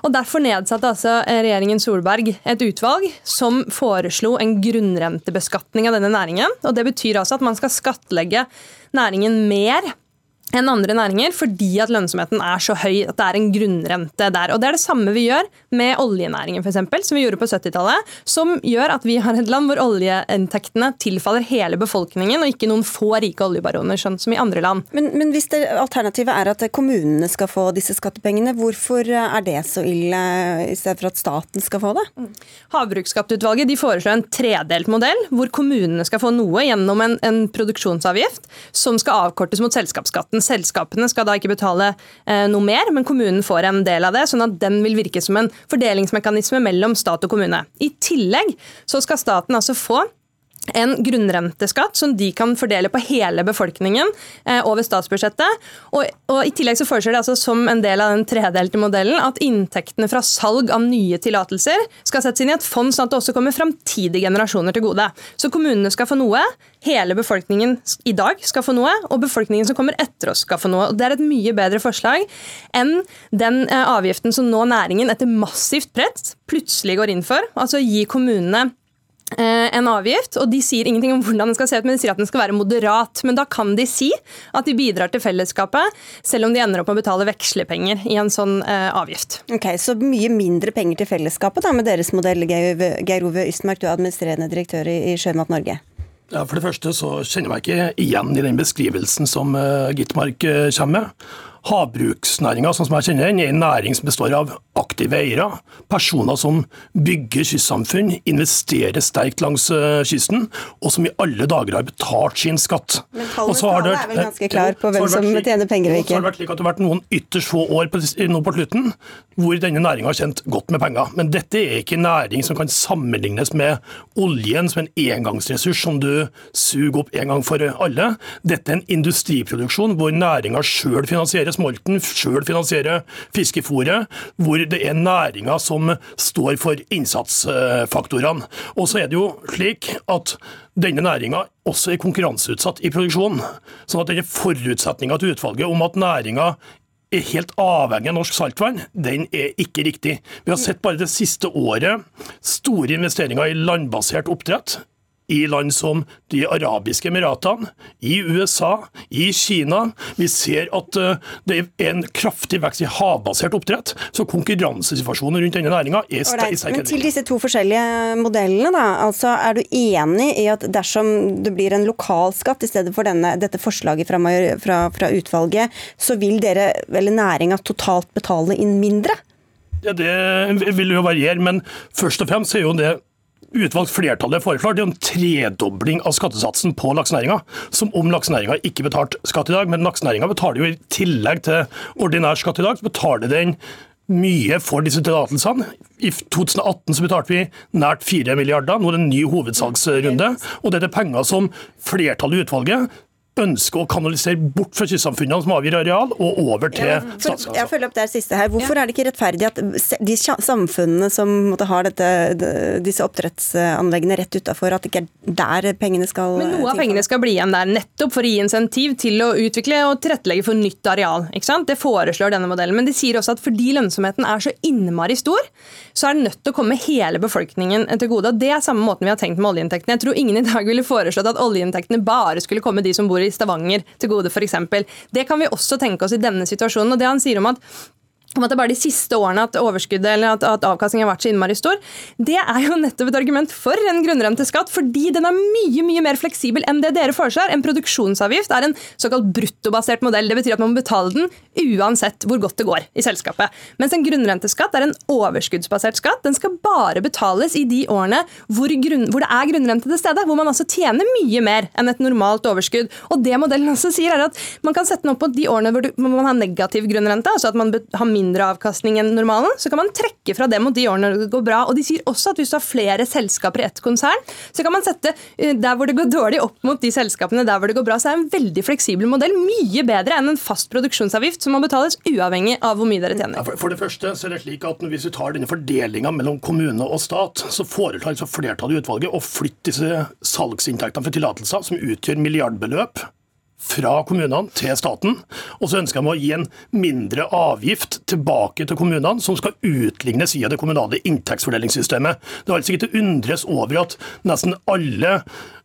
Og Derfor nedsatte altså regjeringen Solberg et utvalg som foreslo en grunnrentebeskatning av denne næringen. og Det betyr altså at man skal skattlegge næringen mer enn andre næringer fordi at lønnsomheten er så høy at det er en grunnrente der. Og Det er det samme vi gjør med oljenæringen, eksempel, som vi gjorde på 70-tallet. Som gjør at vi har et land hvor oljeinntektene tilfaller hele befolkningen, og ikke noen få rike oljebaroner, sånn som i andre land. Men, men hvis det alternativet er at kommunene skal få disse skattepengene, hvorfor er det så ille, i stedet for at staten skal få det? Havbruksskatteutvalget de foreslår en tredelt modell, hvor kommunene skal få noe gjennom en, en produksjonsavgift som skal avkortes mot selskapsskatten selskapene skal da ikke betale eh, noe mer, men kommunen får en del av det. Sånn at den vil virke som en fordelingsmekanisme mellom stat og kommune. I tillegg så skal staten altså få en grunnrenteskatt som de kan fordele på hele befolkningen eh, over statsbudsjettet. Og, og, I tillegg så foreslår de altså som en del av den tredelte modellen at inntektene fra salg av nye tillatelser skal settes inn i et fond, sånn at det også kommer framtidige generasjoner til gode. Så kommunene skal få noe, hele befolkningen i dag skal få noe, og befolkningen som kommer etter oss skal få noe. Og Det er et mye bedre forslag enn den eh, avgiften som nå næringen etter massivt press plutselig går inn for. Altså gi kommunene en avgift, og De sier ingenting om hvordan den skal se ut, men de sier at den skal være moderat. Men da kan de si at de bidrar til fellesskapet, selv om de ender opp med å betale vekslepenger i en sånn eh, avgift. Ok, Så mye mindre penger til fellesskapet da, med deres modell, Geir Ove Ystmark, du er administrerende direktør i Sjømat Norge. Ja, For det første så kjenner jeg meg ikke igjen i den beskrivelsen som uh, Gitmark uh, kommer med. Havbruksnæringa sånn som jeg kjenner den, er en næring som består av aktive eiere. Personer som bygger kystsamfunn, investerer sterkt langs uh, kysten, og som i alle dager har betalt sin skatt. Men tallenes tale er vel ganske klar på hvem som tjener penger og ikke? Så har det vært slik at det har vært noen ytterst få år på, nå på slutten hvor denne næringa har tjent godt med penger. Men dette er ikke en næring som kan sammenlignes med oljen som en engangsressurs som du suger opp en gang for alle. Dette er en industriproduksjon hvor næringa sjøl finansierer smolten, sjøl finansierer fiskefôret, hvor det er næringa som står for innsatsfaktorene. Og så er det jo slik at denne næringa også er konkurranseutsatt i produksjonen. Sånn at denne forutsetninga til utvalget om at næringa er helt avhengig av norsk saltvann, den er ikke riktig. Vi har sett bare det siste året store investeringer i landbasert oppdrett i land som De arabiske emiratene, i USA, i Kina. Vi ser at eh, det er en kraftig vekst i havbasert oppdrett, så konkurransesituasjonen rundt denne næringa er sterk. Men til disse to forskjellige modellene, da. Altså, er du enig i at dersom det blir en lokalskatt i stedet for denne, dette forslaget fra, fra, fra utvalget, så vil dere, eller næringa, totalt betale inn mindre? Ja, Det vil jo variere, men først og fremst er jo det utvalgt flertallet foreslår, det er en tredobling av skattesatsen på laksenæringa. Som om laksenæringa ikke betalte skatt i dag, men laksenæringa betaler jo i tillegg til ordinær skatt i dag, så betaler den mye for disse tillatelsene. I 2018 så betalte vi nært 4 milliarder, nå er det en ny hovedsalgsrunde. Og dette er penger som flertallet i utvalget ønsker å kanalisere bort fra kystsamfunnene som avgir areal, og over til statskassa. Jeg følger opp der siste her. Hvorfor er det ikke rettferdig at de samfunnene som måtte ha dette, disse oppdrettsanleggene rett utafor, at det ikke er der pengene skal Men Noe av pengene skal bli igjen der, nettopp for å gi insentiv til å utvikle og tilrettelegge for nytt areal. Ikke sant? Det foreslår denne modellen. Men de sier også at fordi lønnsomheten er så innmari stor, så er det nødt til å komme hele befolkningen til gode. Og Det er samme måten vi har tenkt med oljeinntektene. Jeg tror ingen i dag ville foreslått at oljeinntektene bare skulle komme de som bor i Stavanger til gode, f.eks. Det kan vi også tenke oss i denne situasjonen. og det han sier om at om at det er bare de siste årene at overskuddet eller at, at avkastningen har vært så innmari stor, det er jo nettopp et argument for en grunnrenteskatt, fordi den er mye mye mer fleksibel enn det dere foreslår. En produksjonsavgift er en såkalt bruttobasert modell. Det betyr at man må betale den uansett hvor godt det går i selskapet. Mens en grunnrenteskatt er en overskuddsbasert skatt. Den skal bare betales i de årene hvor, grunn, hvor det er grunnrente til stede, hvor man altså tjener mye mer enn et normalt overskudd. Og det modellen også sier, er at man kan sette den opp på de årene hvor, man har negativ grunnrente, altså at man har mindre avkastning enn normalen, så kan man trekke fra det mot de årene det går bra. Og de sier også at hvis du har flere selskaper i ett konsern, så kan man sette eh, der hvor det går dårlig opp mot de selskapene der hvor det går bra. Så det er en veldig fleksibel modell. Mye bedre enn en fast produksjonsavgift som må betales uavhengig av hvor mye dere tjener. Ja, for, det første så er det slik at Hvis vi tar denne fordelinga mellom kommune og stat, så foretar altså flertallet i utvalget å flytte disse salgsinntektene for tillatelser, som utgjør milliardbeløp, fra kommunene til staten. Og så ønsker de å gi en mindre avgift tilbake til kommunene, som skal utlignes via det kommunale inntektsfordelingssystemet. Det er altså ikke til undres over at nesten alle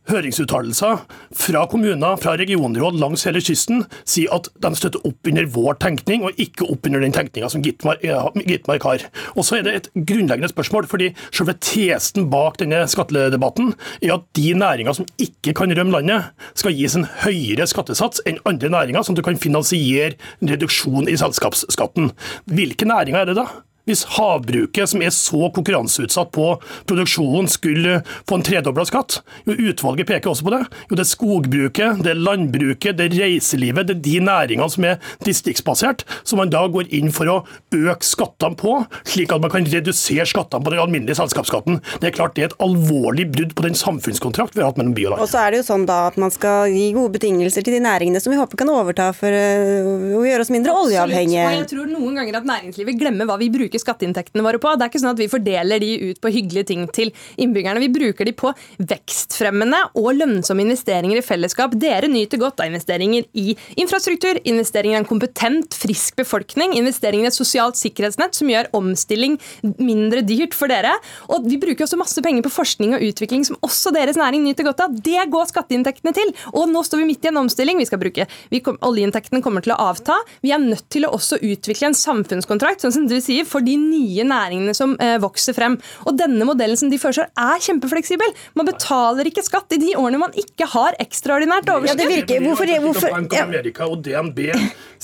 høringsuttalelser fra kommuner, fra regionråd langs hele kysten, sier at de støtter opp under vår tenkning, og ikke opp under den tenkninga som Gitmark, har. Og så er det et grunnleggende spørsmål, fordi selve tesen bak denne skattedebatten er at de næringer som ikke kan rømme landet, skal gis en høyere skattesats enn andre næringer, sånn at du kan finansiere en reduksjon i selskapsskatten. Hvilke næringer er det da? Hvis havbruket, som er så konkurranseutsatt på produksjonen, skulle få en tredobla skatt? Jo, utvalget peker også på det. Jo, det er skogbruket, det er landbruket, det er reiselivet, det er de næringene som er distriktsbasert, som man da går inn for å øke skattene på, slik at man kan redusere skattene på den alminnelige selskapsskatten. Det er klart det er et alvorlig brudd på den samfunnskontrakt vi har hatt mellom by og land. Og så er det jo sånn da at man skal gi gode betingelser til de næringene som vi håper kan overta for å gjøre oss mindre oljeavhengige. Og jeg tror noen ganger at næringslivet glemmer hva vi bruker bruker skatteinntektene våre på. Det er ikke sånn at vi fordeler de ut på hyggelige ting til innbyggerne. Vi bruker de på vekstfremmende og lønnsomme investeringer i fellesskap. Dere nyter godt av investeringer i infrastruktur, investeringer i en kompetent, frisk befolkning, investeringer i et sosialt sikkerhetsnett som gjør omstilling mindre dyrt for dere. Og vi bruker også masse penger på forskning og utvikling som også deres næring nyter godt av. Det går skatteinntektene til. Og nå står vi midt i en omstilling. Vi skal bruke, vi, Oljeinntektene kommer til å avta. Vi er nødt til å også utvikle en samfunnskontrakt, sånn som du sier, for de nye næringene som eh, vokser frem. Og denne modellen som de foreslår, er kjempefleksibel. Man betaler ikke skatt i de årene man ikke har ekstraordinært overskudd. Ja, det virker. Hvorfor, hvorfor, Bank of America og DNB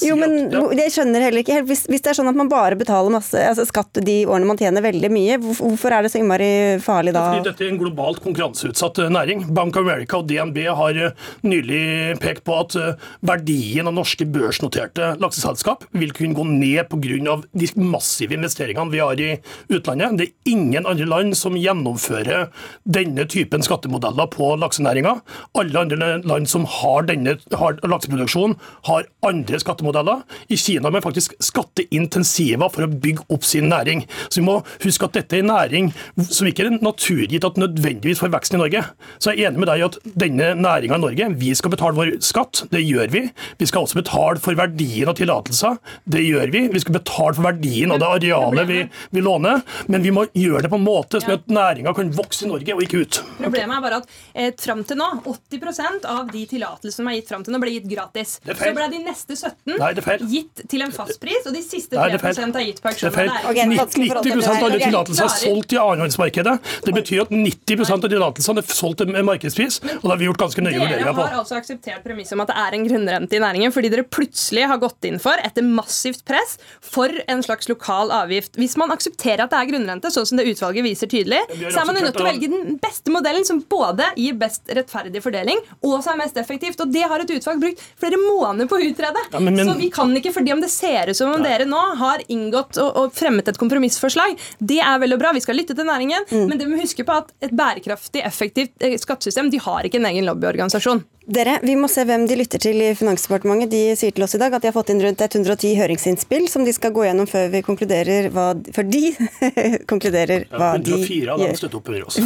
jo, men Jeg skjønner heller ikke helt. Hvis, hvis, det er sånn at man bare betaler masse altså skatt de årene man tjener veldig mye, hvorfor er det så innmari farlig da? Fordi dette er en globalt konkurranseutsatt eh, næring. Bank of America og DNB har eh, nylig pekt på at verdien av norske børsnoterte lakseselskap vil kunne gå ned pga. de massive investeringene investeringene vi har i utlandet. Det er ingen andre land som gjennomfører denne typen skattemodeller på laksenæringa. Alle andre land som har denne har lakseproduksjon, har andre skattemodeller. I Kina er man faktisk skatteintensiva for å bygge opp sin næring. Så vi må huske at dette er en næring som ikke er naturgitt at nødvendigvis får veksten i Norge. Så jeg er enig med deg i at denne næringa i Norge, vi skal betale vår skatt. Det gjør vi. Vi skal også betale for verdien av tillatelser. Det gjør vi. Vi skal betale for verdien av det arealet kapitalet vi, vi, låner, men vi må gjøre det på en måte sånn at næringa kan vokse i Norge og ikke ut. Problemet er bare at eh, fram til nå, 80% av de tillatelsene som er gitt fram til nå, ble gitt gratis. Så ble de neste 17 Nei, gitt til en fastpris, og de siste 3 er, er gitt på auksjon. Okay, 90% av alle tillatelser er solgt i annenhåndsmarkedet. Det betyr at 90% av tillatelsene er solgt til markedspris, og det har vi gjort ganske nøye vurderinger på. Dere har altså akseptert premisset om at det er en grunnrente i næringen, fordi dere plutselig har gått inn for, etter massivt press, for en slags lokal avgift avgift. Hvis man aksepterer at det er grunnrente, sånn som det utvalget viser tydelig, så er man nødt til å velge den beste modellen som både gir best rettferdig fordeling og som er mest effektivt. Og det har et utvalg brukt flere måneder på å utrede. Ja, men, men, så vi kan ikke, fordi om det ser ut som om dere nå har inngått og, og, fremmet et kompromissforslag, det er vel og bra, vi skal lytte til næringen, mm. men det må huske på at et bærekraftig, effektivt eh, skattesystem, de har ikke en egen lobbyorganisasjon. Dere, Vi må se hvem de lytter til i Finansdepartementet. De sier til oss i dag at de har fått inn rundt 110 høringsinnspill som de skal gå gjennom før vi konkluderer hva Før de *laughs* konkluderer hva de gjør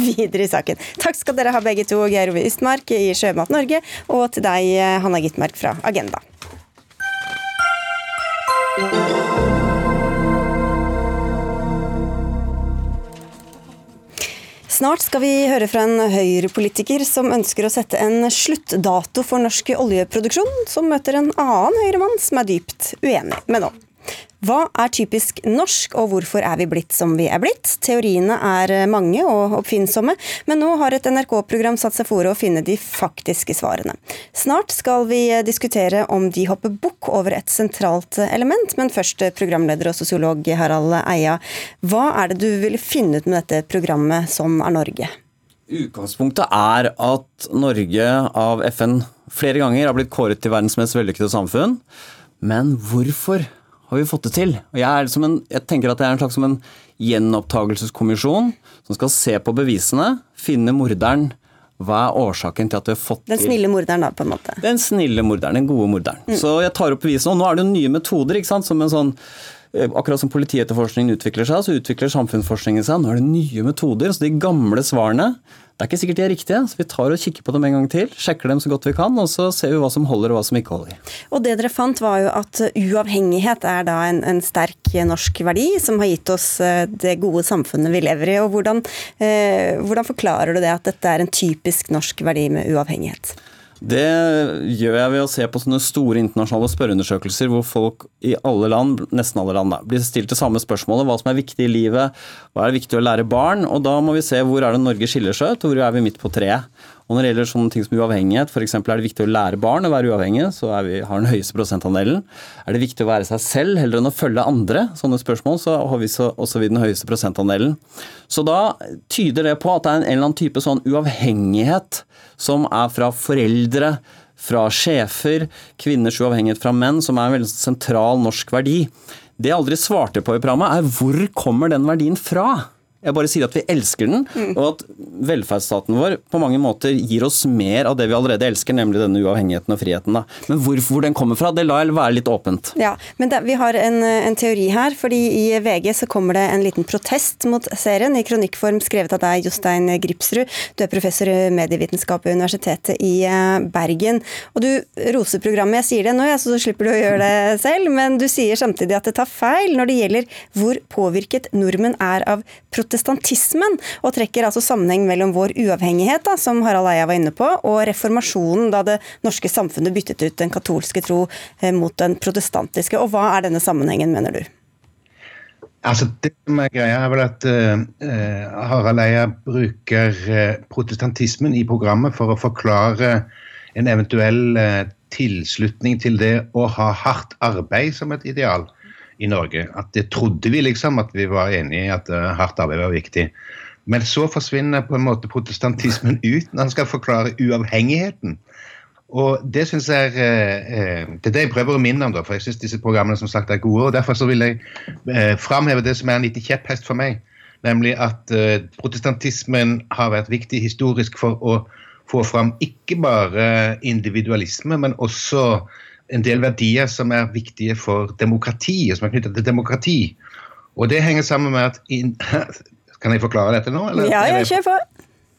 *laughs* videre i saken. Takk skal dere ha begge to, Geir Ove Ystmark i Sjømat Norge, og til deg, Hanna Gitmark fra Agenda. Snart skal vi høre fra en Høyre-politiker som ønsker å sette en sluttdato for norsk oljeproduksjon, som møter en annen Høyre-mann som er dypt uenig med nå. Hva er typisk norsk, og hvorfor er vi blitt som vi er blitt? Teoriene er mange og oppfinnsomme, men nå har et NRK-program satt seg for å finne de faktiske svarene. Snart skal vi diskutere om de hopper bukk over et sentralt element, men først programleder og sosiolog Harald Eia. Hva er det du ville finne ut med dette programmet som er Norge? Utgangspunktet er at Norge av FN flere ganger har blitt kåret til verdens mest vellykkede samfunn. Men hvorfor har vi fått det til. Og jeg, en, jeg, tenker at det er en slags som en gjenopptakelseskommisjon som skal se på bevisene, finne morderen. Hva er årsaken til at vi har fått Den snille morderen, da, på en måte. Den snille morderen, den gode morderen. Mm. Så jeg tar opp bevisene. Og nå er det jo nye metoder, ikke sant. Som en sånn eh, Akkurat som politietterforskningen utvikler seg, så utvikler samfunnsforskningen seg. Nå er det nye metoder. Så de gamle svarene det er ikke sikkert de er riktige, så vi tar og kikker på dem en gang til. Sjekker dem så godt vi kan, og så ser vi hva som holder og hva som ikke holder. Og det dere fant var jo at uavhengighet er da en, en sterk norsk verdi som har gitt oss eh, det gode samfunnet vi lever i. Og hvordan, eh, hvordan forklarer du det at dette er en typisk norsk verdi med uavhengighet? Det gjør jeg ved å se på sånne store internasjonale spørreundersøkelser hvor folk i alle land, nesten alle land, blir stilt det samme spørsmålet. Hva som er viktig i livet, hva er viktig å lære barn? Og da må vi se hvor er det Norge skiller seg ut, og hvor er vi midt på treet. Og når det gjelder sånne ting som uavhengighet, f.eks. er det viktig å lære barn å være uavhengige, så vi, har den høyeste prosentandelen. Er det viktig å være seg selv heller enn å følge andre? Sånne spørsmål, så har vi så, også vi den høyeste prosentandelen. Så da tyder det på at det er en eller annen type sånn uavhengighet som er fra foreldre, fra sjefer, kvinners uavhengighet fra menn, som er en veldig sentral norsk verdi. Det jeg aldri svarte på i programmet, er hvor kommer den verdien fra? Jeg bare sier at vi elsker den, mm. og at velferdsstaten vår på mange måter gir oss mer av det vi allerede elsker, nemlig denne uavhengigheten og friheten. Da. Men hvor, hvor, den kommer fra, det lar jeg være litt åpent. Ja, men da, Vi har en, en, teori her, fordi i VG så kommer det en liten protest mot serien, i kronikkform skrevet av deg, Jostein Gripsrud. Du er professor i medievitenskap ved Universitetet i eh, Bergen. Og du roser programmet. Jeg sier det nå, så slipper du å gjøre det selv, men du sier samtidig at det tar feil når det gjelder hvor påvirket nordmenn er av protest protestantismen, og trekker altså sammenheng mellom vår uavhengighet, da, som Harald Eia var inne på, og reformasjonen, da det norske samfunnet byttet ut den katolske tro eh, mot den protestantiske. Og hva er denne sammenhengen, mener du? Altså, det som er greia er vel at uh, Harald Eia bruker protestantismen i programmet for å forklare en eventuell uh, tilslutning til det å ha hardt arbeid som et ideal i Norge. At det trodde vi liksom, at vi var enige i at uh, hardt arbeid var viktig. Men så forsvinner på en måte protestantismen *laughs* ut når han skal forklare uavhengigheten. Og Det synes jeg eh, det er det jeg prøver å minne om, da, for jeg syns disse programmene som sagt er gode. og Derfor så vil jeg eh, framheve det som er en liten kjepphest for meg. Nemlig at eh, protestantismen har vært viktig historisk for å få fram ikke bare individualisme, men også en del verdier som er viktige for demokrati, som er knyttet til demokrati. Og det henger sammen med at in... *laughs* Kan jeg forklare dette nå? Eller? Ja, jeg kjør på.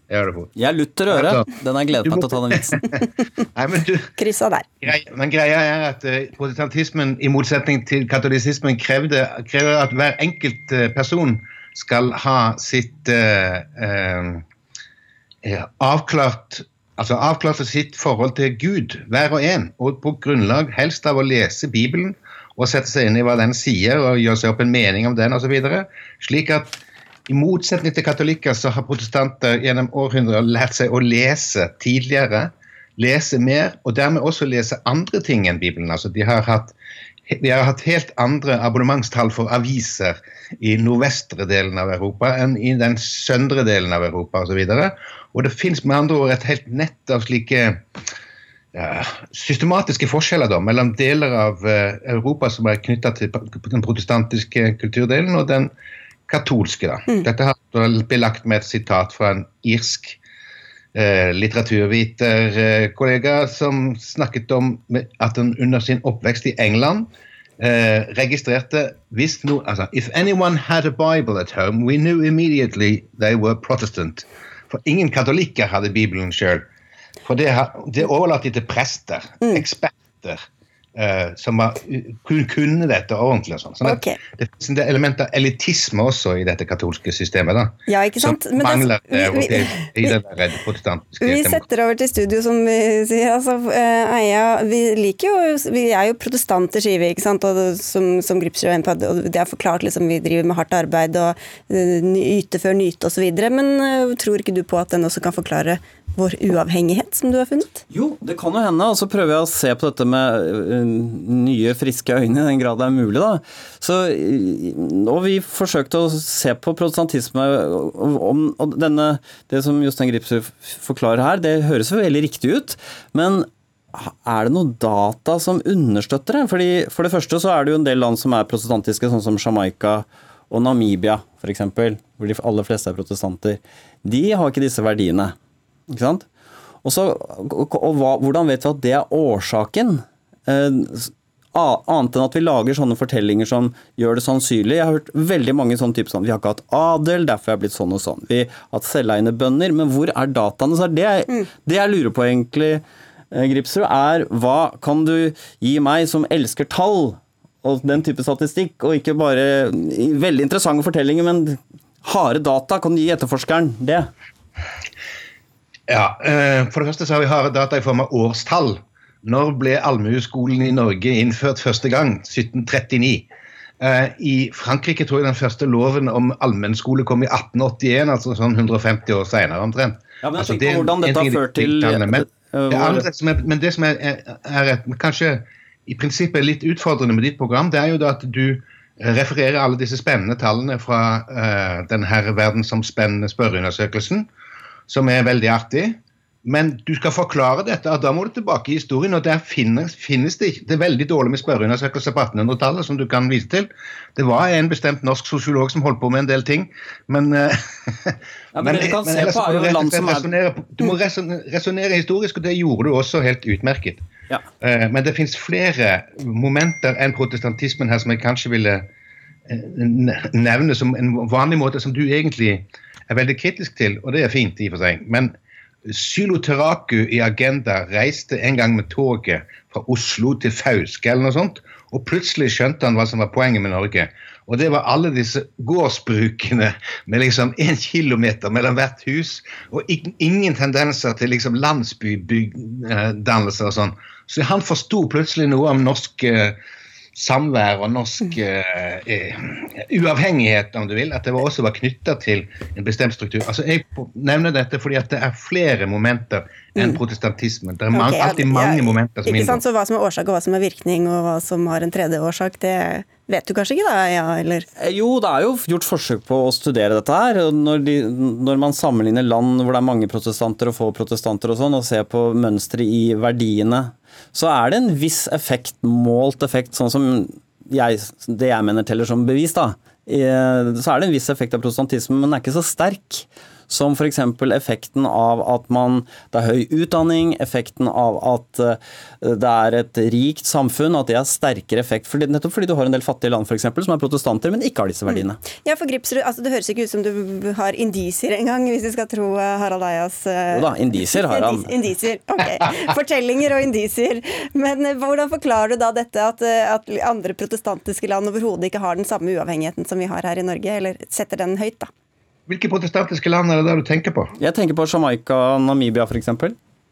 Jeg er lutter øre. Den har jeg gledet meg til å ta den vitsen. *laughs* Nei, men du, Kryssa der. Greia, men greia er at uh, protestantismen, i motsetning til katolisismen, krevde, krever at hver enkelt uh, person skal ha sitt uh, avklart altså avklare sitt forhold til Gud, hver og en, og på grunnlag helst av å lese Bibelen og sette seg inn i hva den sier, og gjøre seg opp en mening om den osv. Slik at i motsetning til katolikker så har protestanter gjennom århundrer lært seg å lese tidligere, lese mer, og dermed også lese andre ting enn Bibelen. Altså De har hatt vi har hatt helt andre abonnementstall for aviser i nordvestre delen av Europa enn i den søndre delen av Europa osv. Og, så og det fins med andre ord et helt nett av slike ja, systematiske forskjeller da, mellom deler av uh, Europa som er knytta til den protestantiske kulturdelen, og den katolske. da. Mm. Dette har belagt med et sitat fra en irsk eh, litteraturviterkollega eh, som snakket om at han under sin oppvekst i England eh, registrerte hvis no, altså, If anyone had a Bible at home, we knew immediately they were Protestant. For ingen katolikker hadde Bibelen sjøl. For det, det overlater de til prester, mm. eksperter uh, som var, kunne dette ordentlig. og sånn. Sånn okay. Det er en element av elitisme også i dette katolske systemet. da. Ja, ikke sant? Som mangler det, vi, vi, i det der protestantiske Vi setter over til studio, som vi sier. altså, uh, Eia, vi liker jo Vi er jo protestanter, sier vi, ikke sant? Og som, som Gripsrud inne på, og det er forklart liksom, vi driver med hardt arbeid og uh, yte før nyte osv. Men uh, tror ikke du på at den også kan forklare vår uavhengighet, som du har funnet? Jo, det kan jo hende. Og så prøver jeg å se på dette med uh, nye, friske øyne, i den grad det er mulig. da. Så, og vi forsøkte å se på protestantisme om, og denne, Det som Jostein Gripsrud forklarer her, det høres jo veldig riktig ut. Men er det noe data som understøtter det? Fordi For det første så er det jo en del land som er protestantiske, sånn som Jamaica og Namibia f.eks., hvor de aller fleste er protestanter. De har ikke disse verdiene. Ikke sant? Og, så, og hva, hvordan vet vi at det er årsaken? Eh, annet enn at vi lager sånne fortellinger som gjør det sannsynlig. Jeg har hørt veldig mange sånne typer sånn Vi har ikke hatt adel, derfor er jeg blitt sånn og sånn. Vi har hatt selveiende bønder. Men hvor er dataene? Så det, mm. det jeg lurer på egentlig, eh, Gripsrud, er hva kan du gi meg som elsker tall og den type statistikk, og ikke bare veldig interessante fortellinger, men harde data? Kan du gi etterforskeren det? Ja, eh, For det første så har vi harde data i form av årstall. Når ble allmueskolen i Norge innført første gang? 1739. Eh, I Frankrike tror jeg den første loven om allmennskole kom i 1881, altså sånn 150 år senere omtrent. Ja, men altså, det, hvordan dette har ført til men, det, andre, som er, men det som er, er er, kanskje i prinsippet litt utfordrende med ditt program, det er jo at du refererer alle disse spennende tallene fra uh, denne verdensomspennende spørreundersøkelsen som er veldig artig. Men du skal forklare dette, og da må du tilbake i historien. og Der finnes, finnes det ikke Det er veldig dårlig med spørreundersøkelser på 1800-tallet som du kan vise til. Det var en bestemt norsk sosiolog som holdt på med en del ting, men eh, *laughs* ja, men, men, men ellers må du, må resonnere historisk, og det gjorde du også helt utmerket. Ja. Uh, men det fins flere momenter enn protestantismen her som jeg kanskje ville uh, nevne som en vanlig måte som du egentlig er veldig kritisk til, og det er fint i og for seg. Men Xyloteraku i Agenda reiste en gang med toget fra Oslo til Fauske eller noe sånt, og plutselig skjønte han hva som var poenget med Norge. Og det var alle disse gårdsbrukene med liksom én kilometer mellom hvert hus, og ingen tendenser til liksom landsbydannelser og sånn. Så han forsto plutselig noe om norsk eh, samvær og norsk uh, uavhengighet, om du vil, at det også var knytta til en bestemt struktur. Altså, Jeg nevner dette fordi at det er flere momenter enn mm. protestantismen. Det er mange, okay, alltid mange ja, momenter som ikke sant, Så hva som er årsak og hva som er virkning, og hva som har en tredje årsak, det vet du kanskje ikke da, ja, eller? Eh, jo, det er jo gjort forsøk på å studere dette her. Når, de, når man sammenligner land hvor det er mange protestanter og få protestanter og sånn, og ser på mønsteret i verdiene så er det en viss effekt, målt effekt, sånn som jeg, det jeg mener teller som bevis, da. Så er det en viss effekt av protestantisme, men den er ikke så sterk som f.eks. effekten av at man, det er høy utdanning, effekten av at eh, det er et rikt samfunn, at det har sterkere effekt. Fordi, nettopp fordi du har en del fattige land for eksempel, som er protestanter, men ikke har disse verdiene. Mm. Ja, for Gripsrud, altså, Det høres ikke ut som du har indisier engang, hvis vi skal tro eh, Harald Eias uh... Jo da, indisier har han. *laughs* indisier, ok. Fortellinger og indisier. Men hvordan forklarer du da dette at, at andre protestantiske land overhodet ikke har den samme uavhengigheten som vi har her i Norge, eller setter den høyt, da? Hvilke protestantiske land er det der du tenker på? Jeg tenker på Jamaica, Namibia f.eks.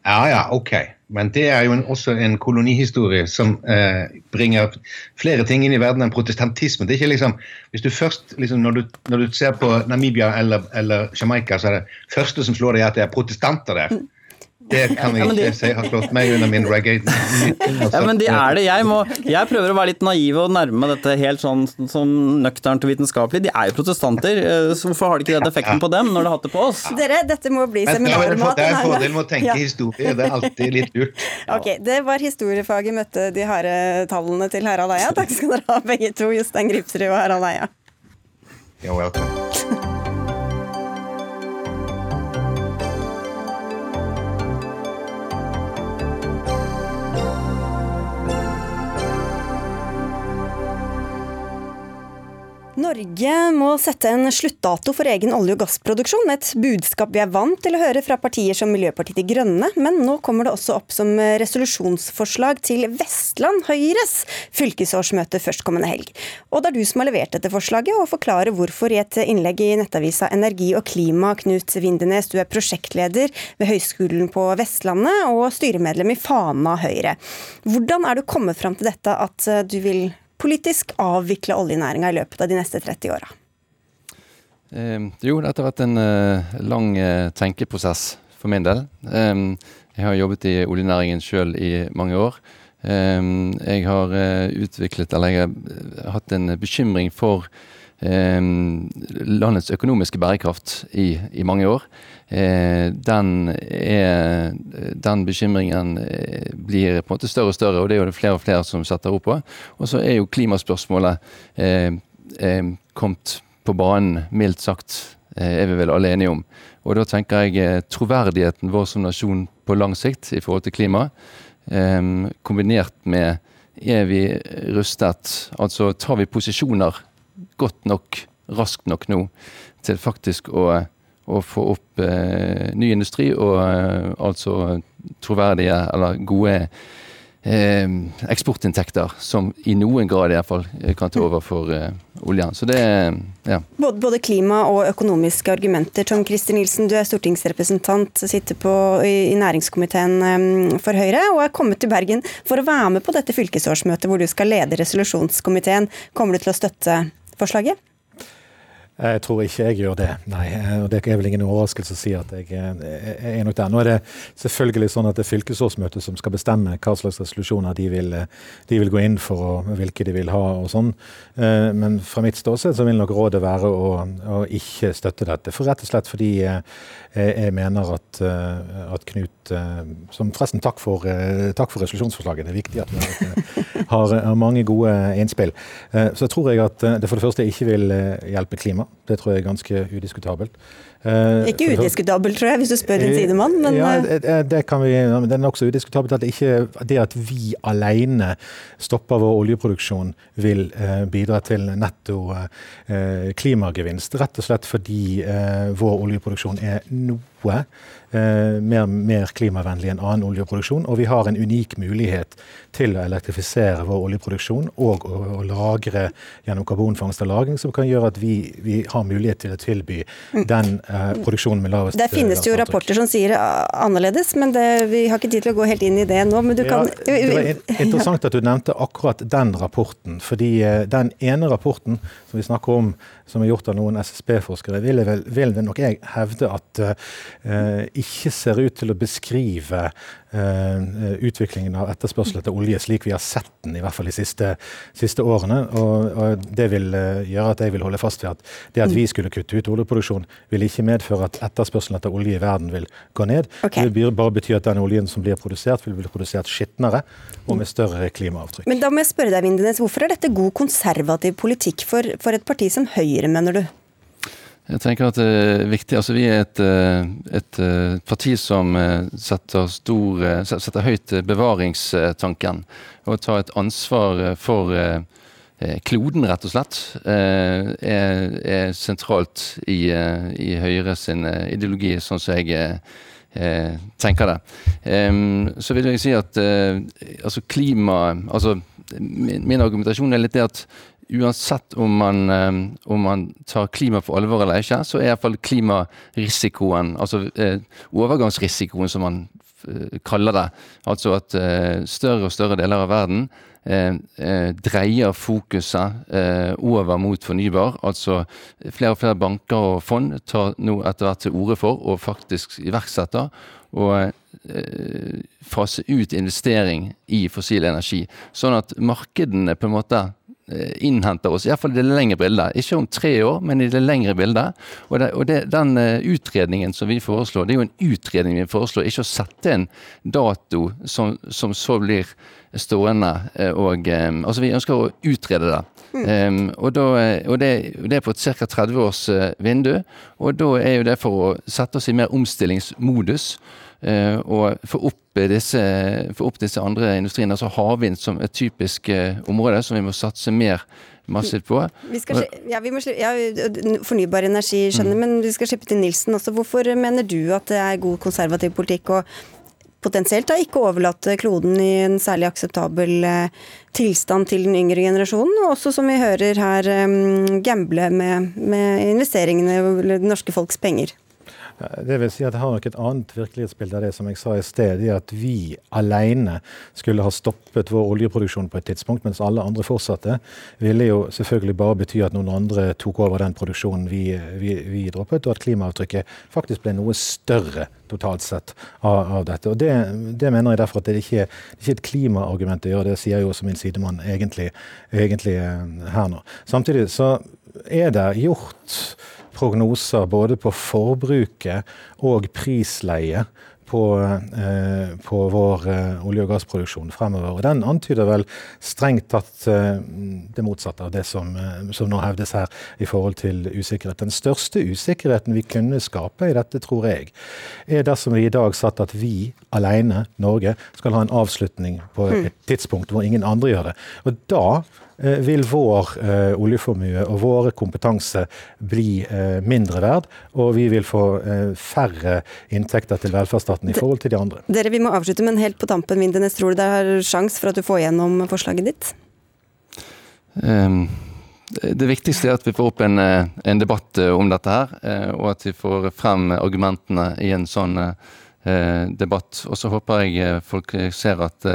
Ja, ja, ok. Men det er jo en, også en kolonihistorie som eh, bringer flere ting inn i verden enn protestantisme. Det er ikke liksom, hvis du først, liksom, når, du, når du ser på Namibia eller, eller, Jamaica, så er det første som slår deg at det er protestanter der. Det kan jeg ikke si har slått meg under min reggae. *laughs* Ja, men de er det. Jeg, må, jeg prøver å være litt naiv og nærme meg dette helt sånn, sånn nøkternt og vitenskapelig. De er jo protestanter, eh, så hvorfor har de ikke den effekten på dem når de har hatt det på oss? Dere, dette må bli seminarmat. det er en fordel med å tenke Ja. historie. Det er alltid litt lurt. *laughs* Ok, Det var historiefaget møtte de harde tallene til Harald Eia. Takk skal dere ha, begge to. Jostein Gripsrud og Harald Eia. You're welcome. *laughs* Norge må sette en sluttdato for egen olje- og gassproduksjon. Et budskap vi er vant til å høre fra partier som Miljøpartiet De Grønne, men nå kommer det også opp som resolusjonsforslag til Vestland Høyres fylkesårsmøte førstkommende helg. Og det er du som har levert dette forslaget, og forklarer hvorfor i et innlegg i nettavisa Energi og Klima, Knut Vindenes, du er prosjektleder ved Høgskolen på Vestlandet og styremedlem i Fana Høyre. Hvordan er du kommet fram til dette at du vil politisk avvikle oljenæringa i løpet av de neste 30 åra? Eh, jo, dette har vært en eh, lang eh, tenkeprosess for min del. Eh, jeg har jobbet i oljenæringen sjøl i mange år. Eh, jeg har eh, utviklet, eller jeg har hatt en bekymring for eh, landets økonomiske bærekraft i, i mange år. Eh, den, er, den bekymringen eh, blir på en måte større og større, og det er jo det flere og flere som setter ord på. Og så er jo klimaspørsmålet eh, eh, kommet på banen, mildt sagt, eh, er vi vel alle enige om. Og da tenker jeg eh, troverdigheten vår som nasjon på lang sikt i forhold til klima, kombinert med er vi rustet, altså tar vi posisjoner godt nok, raskt nok nå, til faktisk å, å få opp eh, ny industri og eh, altså troverdige eller gode eh, eksportinntekter som i noen grad i hvert fall kan ta over for eh, oljen. Så det er ja. Både, både klima og økonomiske argumenter. Tom Christer Nilsen, du er stortingsrepresentant, sitter på, i, i næringskomiteen for Høyre og er kommet til Bergen for å være med på dette fylkesårsmøtet hvor du skal lede resolusjonskomiteen. Kommer du til å støtte forslaget? Jeg tror ikke jeg gjør det, nei. Og det er vel ingen overraskelse å si at jeg er nok der. Nå er det selvfølgelig sånn at det er fylkesårsmøtet som skal bestemme hva slags resolusjoner de vil, de vil gå inn for, og hvilke de vil ha og sånn. Men fra mitt ståsted så vil nok rådet være å, å ikke støtte dette. For rett og slett fordi jeg mener at, at Knut Som forresten, takk for, takk for resolusjonsforslaget. Det er viktig at vi har, mange gode innspill. Så tror jeg at det for det første ikke vil hjelpe Det tror jeg er ganske udiskutabelt. Eh, ikke udiskutabelt, tror jeg, hvis du spør din sidemann. Men ja, det, det, kan vi, det er nokså udiskutabelt at ikke det at vi alene stopper vår oljeproduksjon, vil eh, bidra til netto eh, klimagevinst. Rett og slett fordi vår oljeproduksjon er noe mer, mer, klimavennlig enn annen oljeproduksjon. Og vi har en unik mulighet til å elektrifisere vår oljeproduksjon og å, å lagre gjennom karbonfangst og -lagring, som kan gjøre at vi, vi har mulighet til å tilby den eh, produksjonen med lavest Der finnes det jo rapporter som sier annerledes, men det, vi har ikke tid til å gå helt inn i det nå. Men du kan ja, Det var interessant at du nevnte akkurat den rapporten. Fordi den ene rapporten som vi snakker om, som er gjort av noen SSB-forskere, vil, vil nok jeg hevde at uh, ikke ser ut til å beskrive utviklingen av etterspørsel etter olje slik vi har sett den, i hvert fall de siste, siste årene. Og, og, Det vil uh, gjøre at jeg vil holde fast ved at det at vi skulle kutte ut oljeproduksjon, vil ikke medføre at etterspørselen etter olje i verden vil gå ned. Okay. Det vil bare bety at den oljen som blir produsert, vil bli produsert skitnere og med større klimaavtrykk. Men da må jeg spørre deg, Vindenes, hvorfor er dette god konservativ politikk for, for et parti som Høyre, mener du? Jeg tenker at det er viktig, altså Vi er et, et parti som setter, stor, setter høyt bevaringstanken. Og tar et ansvar for kloden, rett og slett, er, er sentralt i, i Høyre sin ideologi, sånn som jeg tenker det. Så vil jeg si at altså klima altså min argumentasjon er litt det at uansett om man, om man, tar klima på alvor eller ikke, så er iallfall klimarisikoen, altså eh, overgangsrisikoen som man eh, kaller det, altså at eh, større og større deler av verden dreier fokuset over mot fornybar. Altså flere og flere banker og fond tar nå etter hvert til orde for og faktisk iverksetter og eh, fase ut investering i fossil energi. Sånn at markedene på en måte eh, innhenter oss, iallfall i det lengre bildet. Ikke om tre år, men i det lengre bildet. Og, det, og det, den uh, utredningen som vi foreslår, det er jo en utredning vi foreslår, ikke å sette en dato som, som så blir stående. Uh, og, altså Vi ønsker å utrede det. Um, og, da, og, det, og, det, er på et ca. 30 års vindu. Og da er jo det for å sette oss i mer omstillingsmodus. Uh, og få opp, disse, få opp disse andre industriene, altså havvind som et typisk uh, område som vi må satse mer massivt på. Vi skal, ja, vi må, ja, fornybar energi, skjønner, mm. men vi skal slippe til Nilsen også. Hvorfor mener du at det er god konservativ politikk å potensielt da ikke overlate kloden i en særlig akseptabel tilstand til den yngre generasjonen, og også som vi hører her, gamble med, med investeringene eller det norske folks penger? Det vil si at Jeg har nok et annet virkelighetsbilde av det som jeg sa i sted. i At vi alene skulle ha stoppet vår oljeproduksjon på et tidspunkt, mens alle andre fortsatte, ville jo selvfølgelig bare bety at noen andre tok over den produksjonen vi, vi, vi droppet, og at klimaavtrykket faktisk ble noe større totalt sett av, av dette. Og det, det, mener jeg derfor at det ikke, det ikke er et klimaargument å gjøre, det sier jo også min sidemann egentlig, egentlig eh, her nå. Samtidig så er det gjort prognoser både på forbruket og prisleie på, eh, på vår eh, olje- og gassproduksjon fremover. Og Den antyder vel strengt tatt eh, det motsatte av det som, eh, som, nå hevdes her i forhold til usikkerhet. Den største usikkerheten vi kunne skape i dette, tror jeg, er dersom vi i dag satt at vi alene, Norge, skal ha en avslutning på et hmm. tidspunkt hvor ingen andre gjør det. Og da vil vår eh, oljeformue og våre kompetanse bli eh, mindre verd, og vi vil få eh, færre inntekter til velferdsstaten i forhold til de andre. Dere, Vi må avslutte, men helt på tampen, Vindenes, tror du det er sjanse for at du får gjennom forslaget ditt? Um, det viktigste er at vi får opp en, eh, en debatt eh, om dette her, og at vi får frem argumentene i en sånn debatt. Og så håper jeg folk ser at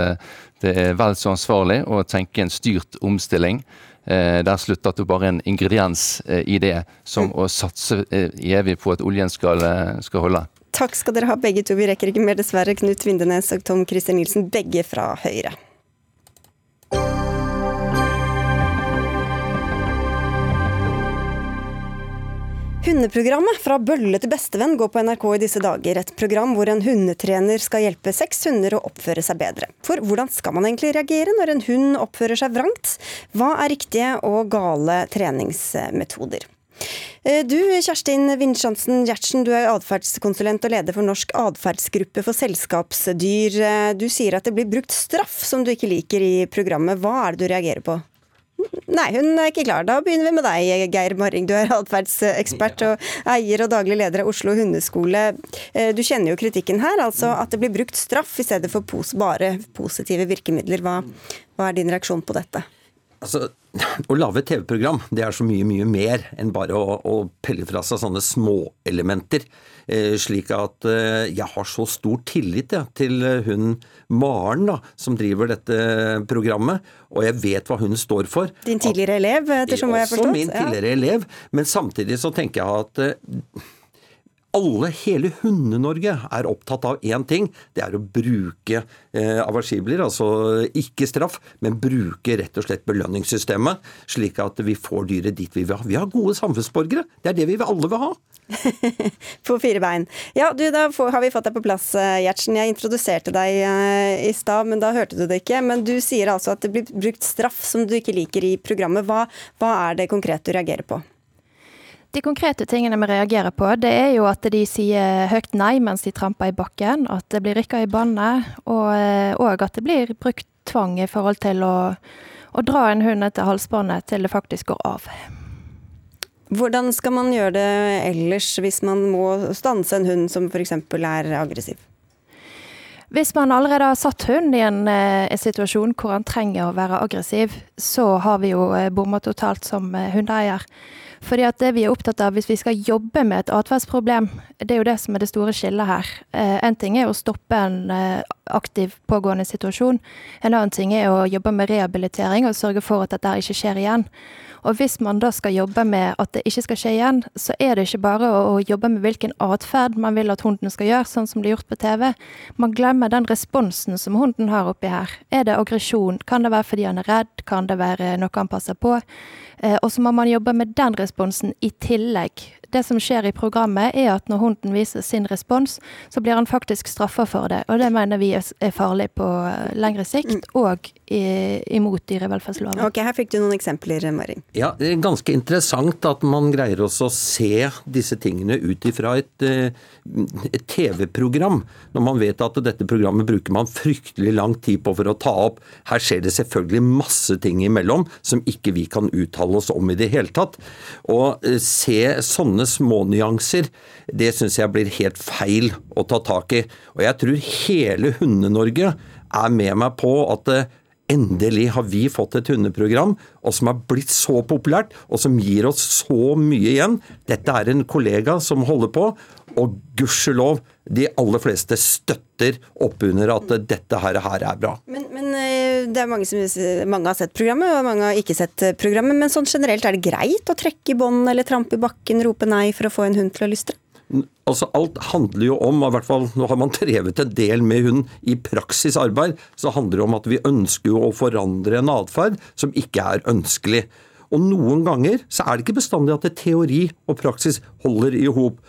det er vel så ansvarlig å tenke en styrt omstilling. Eh, der slutter det du bare en ingrediens eh, i det, som å satse eh, evig på at oljen skal, skal holde. Takk skal dere ha begge to. Vi rekker ikke mer, dessverre. Knut Vindenes og Tom Christer Nilsen, begge fra Høyre. Hundeprogrammet Fra bølle til bestevenn går på NRK i disse dager. Et program hvor en hundetrener skal hjelpe seks hunder å oppføre seg bedre. For hvordan skal man egentlig reagere når en hund oppfører seg vrangt? Hva er riktige og gale treningsmetoder? Eh, du Kjerstin Vinsjansen Gjertsen, du er atferdskonsulent og leder for Norsk atferdsgruppe for selskapsdyr. Eh, du sier at det blir brukt straff som du ikke liker i programmet. Hva er det du reagerer på? Nei, hun er ikke klar. Da begynner vi med deg, Geir Marring. Du er atferdsekspert og eier og daglig leder av Oslo hundeskole. Eh, du kjenner jo kritikken her, altså at det blir brukt straff i stedet for pos bare positive virkemidler. Hva, hva er din reaksjon på dette? Altså, Å lage et TV-program det er så mye mye mer enn bare å, å pelle fra seg sånne småelementer. Eh, slik at eh, jeg har så stor tillit ja, til hun Maren da, som driver dette programmet, og jeg vet hva hun står for. Din tidligere elev, ettersom hva jeg har forstått? Også min tidligere ja. elev, men samtidig så tenker jeg at eh, alle, hele Hunde-Norge, er opptatt av én ting. Det er å bruke eh, aversibler, altså ikke straff, men bruke rett og slett belønningssystemet, slik at vi får dyret dit vi vil ha. Vi har gode samfunnsborgere. Det er det vi alle vil ha. *laughs* på fire bein. Ja, du, da har vi fått deg på plass, eh, Gjertsen. Jeg introduserte deg uh, i stad, men da hørte du det ikke. Men du sier altså at det blir brukt straff som du ikke liker i programmet. Hva, hva er det konkret du reagerer på? De konkrete tingene vi reagerer på, det er jo at de sier høyt nei mens de tramper i bakken, at det blir rykka i bandet, og, eh, og, at det blir brukt tvang i forhold til å, å dra en hund etter halsbåndet til det faktisk går av. Hvordan skal man gjøre det ellers hvis man må stanse en hund som f.eks. er aggressiv? Hvis man allerede har satt hunden i en, en, eh, situasjon hvor han trenger å være aggressiv, så har vi jo eh, bomma totalt som hundeeier. Fordi at det vi er opptatt av, hvis vi skal jobbe med et atferdsproblem, det er jo det som er det store skillet her. Eh, en ting er å stoppe en eh, aktiv pågående situasjon. En annen ting er å jobbe med rehabilitering og sørge for at dette ikke skjer igjen. Og hvis man da skal jobbe med at det ikke skal skje igjen, så er det ikke bare å, jobbe med hvilken atferd man vil at hunden skal gjøre, sånn som det er gjort på TV. Man glemmer den responsen som hunden har oppi her. Er det aggresjon? Kan det være fordi han er redd? Kan det være noe han passer på? Eh, og så må man jobbe med den responsen i tillegg det som skjer i programmet, er at når hunden viser sin respons, så blir han faktisk straffa for det. Og det mener vi er farlig på eh, lengre sikt, og og imot dyrevelferdsloven. Ok, Her fikk du noen eksempler, Marin. Ja, Det er ganske interessant at man greier også å se disse tingene ut ifra et, eh, et TV-program. Når man vet at dette programmet bruker man fryktelig lang tid på for å ta opp. Her skjer det selvfølgelig masse ting imellom som ikke vi kan uttale oss om i det hele tatt. Og eh, se sånne smånyanser, det syns jeg blir helt feil å ta tak i. Og jeg tror hele Hunde-Norge er med meg på at eh, endelig har vi fått et hundeprogram og som har blitt så populært, og som gir oss så mye igjen. Dette er en kollega som holder på, og gudskjelov, de aller fleste støtter opp under at dette her, her er bra. Men, men, eh, det er mange som mange har sett programmet, og mange har ikke sett programmet. Men sånn generelt, er det greit å trekke i bånd eller trampe i bakken, rope nei for å få en hund til å lystre? Altså Alt handler jo om, i hvert fall nå har man *laughs* drevet en del med hund i praksisarbeid, så handler det om at vi ønsker å forandre en atferd som ikke er ønskelig. Og noen ganger så er det ikke bestandig at det teori og praksis holder i hop.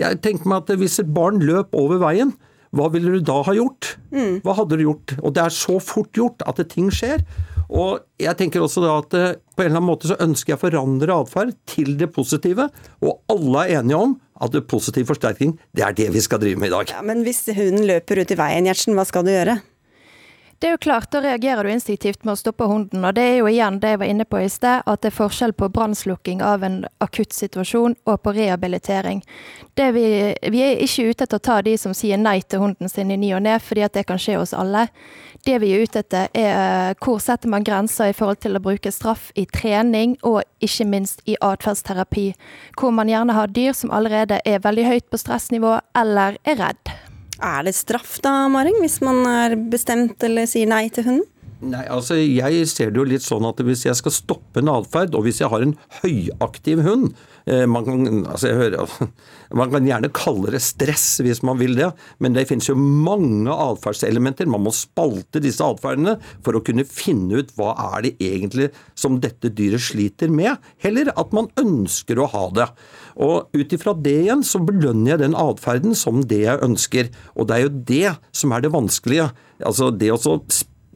Jeg tenker meg at hvis et barn løp over veien, hva ville du da ha gjort? Mm. Hva hadde du gjort? Og det er så fort gjort at ting skjer. Og jeg tenker også da at eh, på en eller annen måte så ønsker jeg å forandre atferd til det positive, og alle er enige om at positiv forsterkning, det er det vi skal drive med i dag. Ja, Men hvis hunden løper ut i veien, Gjertsen, hva skal du gjøre? Det er jo klart, Da reagerer du instinktivt med å stoppe hunden. og Det er jo igjen det jeg var inne på i sted, at det er forskjell på brannslukking av en akutt situasjon og på rehabilitering. Vi, vi, er ikke ute etter å ta de som sier nei til hunden sin i ny og ne, fordi at det kan skje hos alle. Det vi er ute etter er eh, hvor setter man grenser i forhold til å bruke straff i trening, og ikke minst i atferdsterapi. Hvor man gjerne har dyr som allerede er veldig høyt på stressnivå eller er redd. Er det straff da, Maring, hvis man er bestemt eller sier nei til hunden? Nei, altså Jeg ser det jo litt sånn at hvis jeg skal stoppe en atferd, og hvis jeg har en høyaktiv hund eh, man kan, altså hører, *laughs* man kan gjerne kalle det stress hvis man vil det, men det finnes jo mange atferdselementer. Man må spalte disse atferdene for å kunne finne ut hva er det egentlig som dette dyret sliter med, heller at man ønsker å ha det. Og Ut ifra det igjen så belønner jeg den atferden som det jeg ønsker. Og det er jo det som er det vanskelige. Altså det å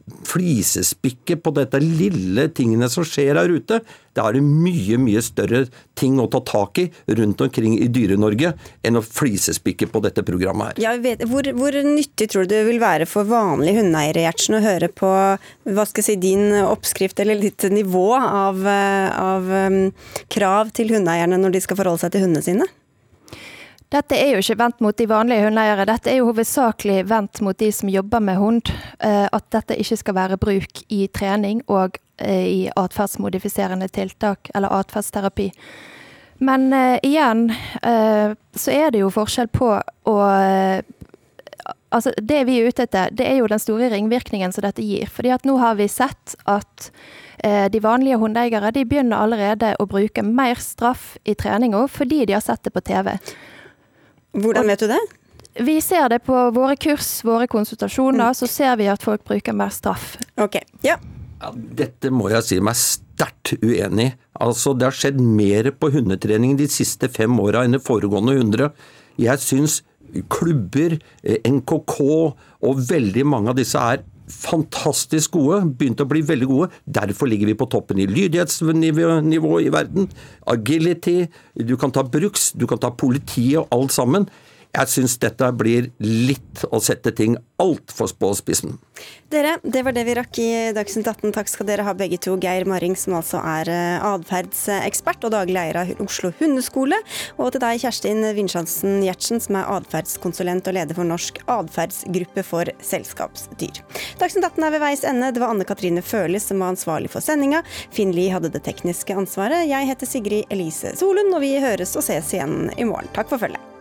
flisespikke på dette lille tingene som skjer her ute. Det er mye, mye større ting å ta tak i rundt omkring i Dyre-Norge enn å flisespikke på dette programmet her. Vet, hvor, hvor, nyttig tror du det vil være for vanlige hundeeiere Gjertsen, å høre på hva skal jeg si, din oppskrift eller ditt nivå av, av um, krav til hundeeierne når de skal forholde seg til hundene sine? Dette er jo ikke vendt mot de vanlige hundeeiere, dette er jo hovedsakelig vendt mot de som jobber med hund. Eh, at dette ikke skal være bruk i trening og eh, i atferdsmodifiserende tiltak eller atferdsterapi. Men uh, igjen så er det jo forskjell på å Altså, det vi er ute etter, det er jo den store ringvirkningen som dette gir. Fordi at nå har vi sett at de vanlige hundeeiere de begynner allerede å bruke mer straff i treninga fordi de har sett det på TV. Hvordan vet du det? Vi ser det på våre kurs, våre konsultasjoner, mm. så ser vi at folk bruker mer straff. Ok, ja. ja dette må jeg si meg sterkt uenig i. Altså, det har skjedd mer på hundetrening de siste fem åra enn det foregående hundre. Jeg syns klubber, eh, NKK og veldig mange av disse er fantastisk gode, begynte å bli veldig gode. Derfor ligger vi på toppen i lydighetsnivå i verden. Agility, du kan ta Bruks, du kan ta politiet og alt sammen. Jeg syns dette blir litt å sette ting altfor på spissen. Dere, det var det vi rakk i Dagsnytt 18. Takk skal dere ha begge to. Geir Maring, som altså er eh, atferdsekspert og daglig eier av Oslo hundeskole. Og til deg, Kjerstin Vinsjansen Gjertsen, som er atferdskonsulent og leder for Norsk atferdsgruppe for selskapsdyr. Dagsnytt 18 er ved veis ende. Det var Anne Katrine Føhlis som var ansvarlig for sendinga. Finn Lie hadde det tekniske ansvaret. Jeg heter Sigrid Elise Solund, og vi høres og ses igjen i morgen. Takk for følget.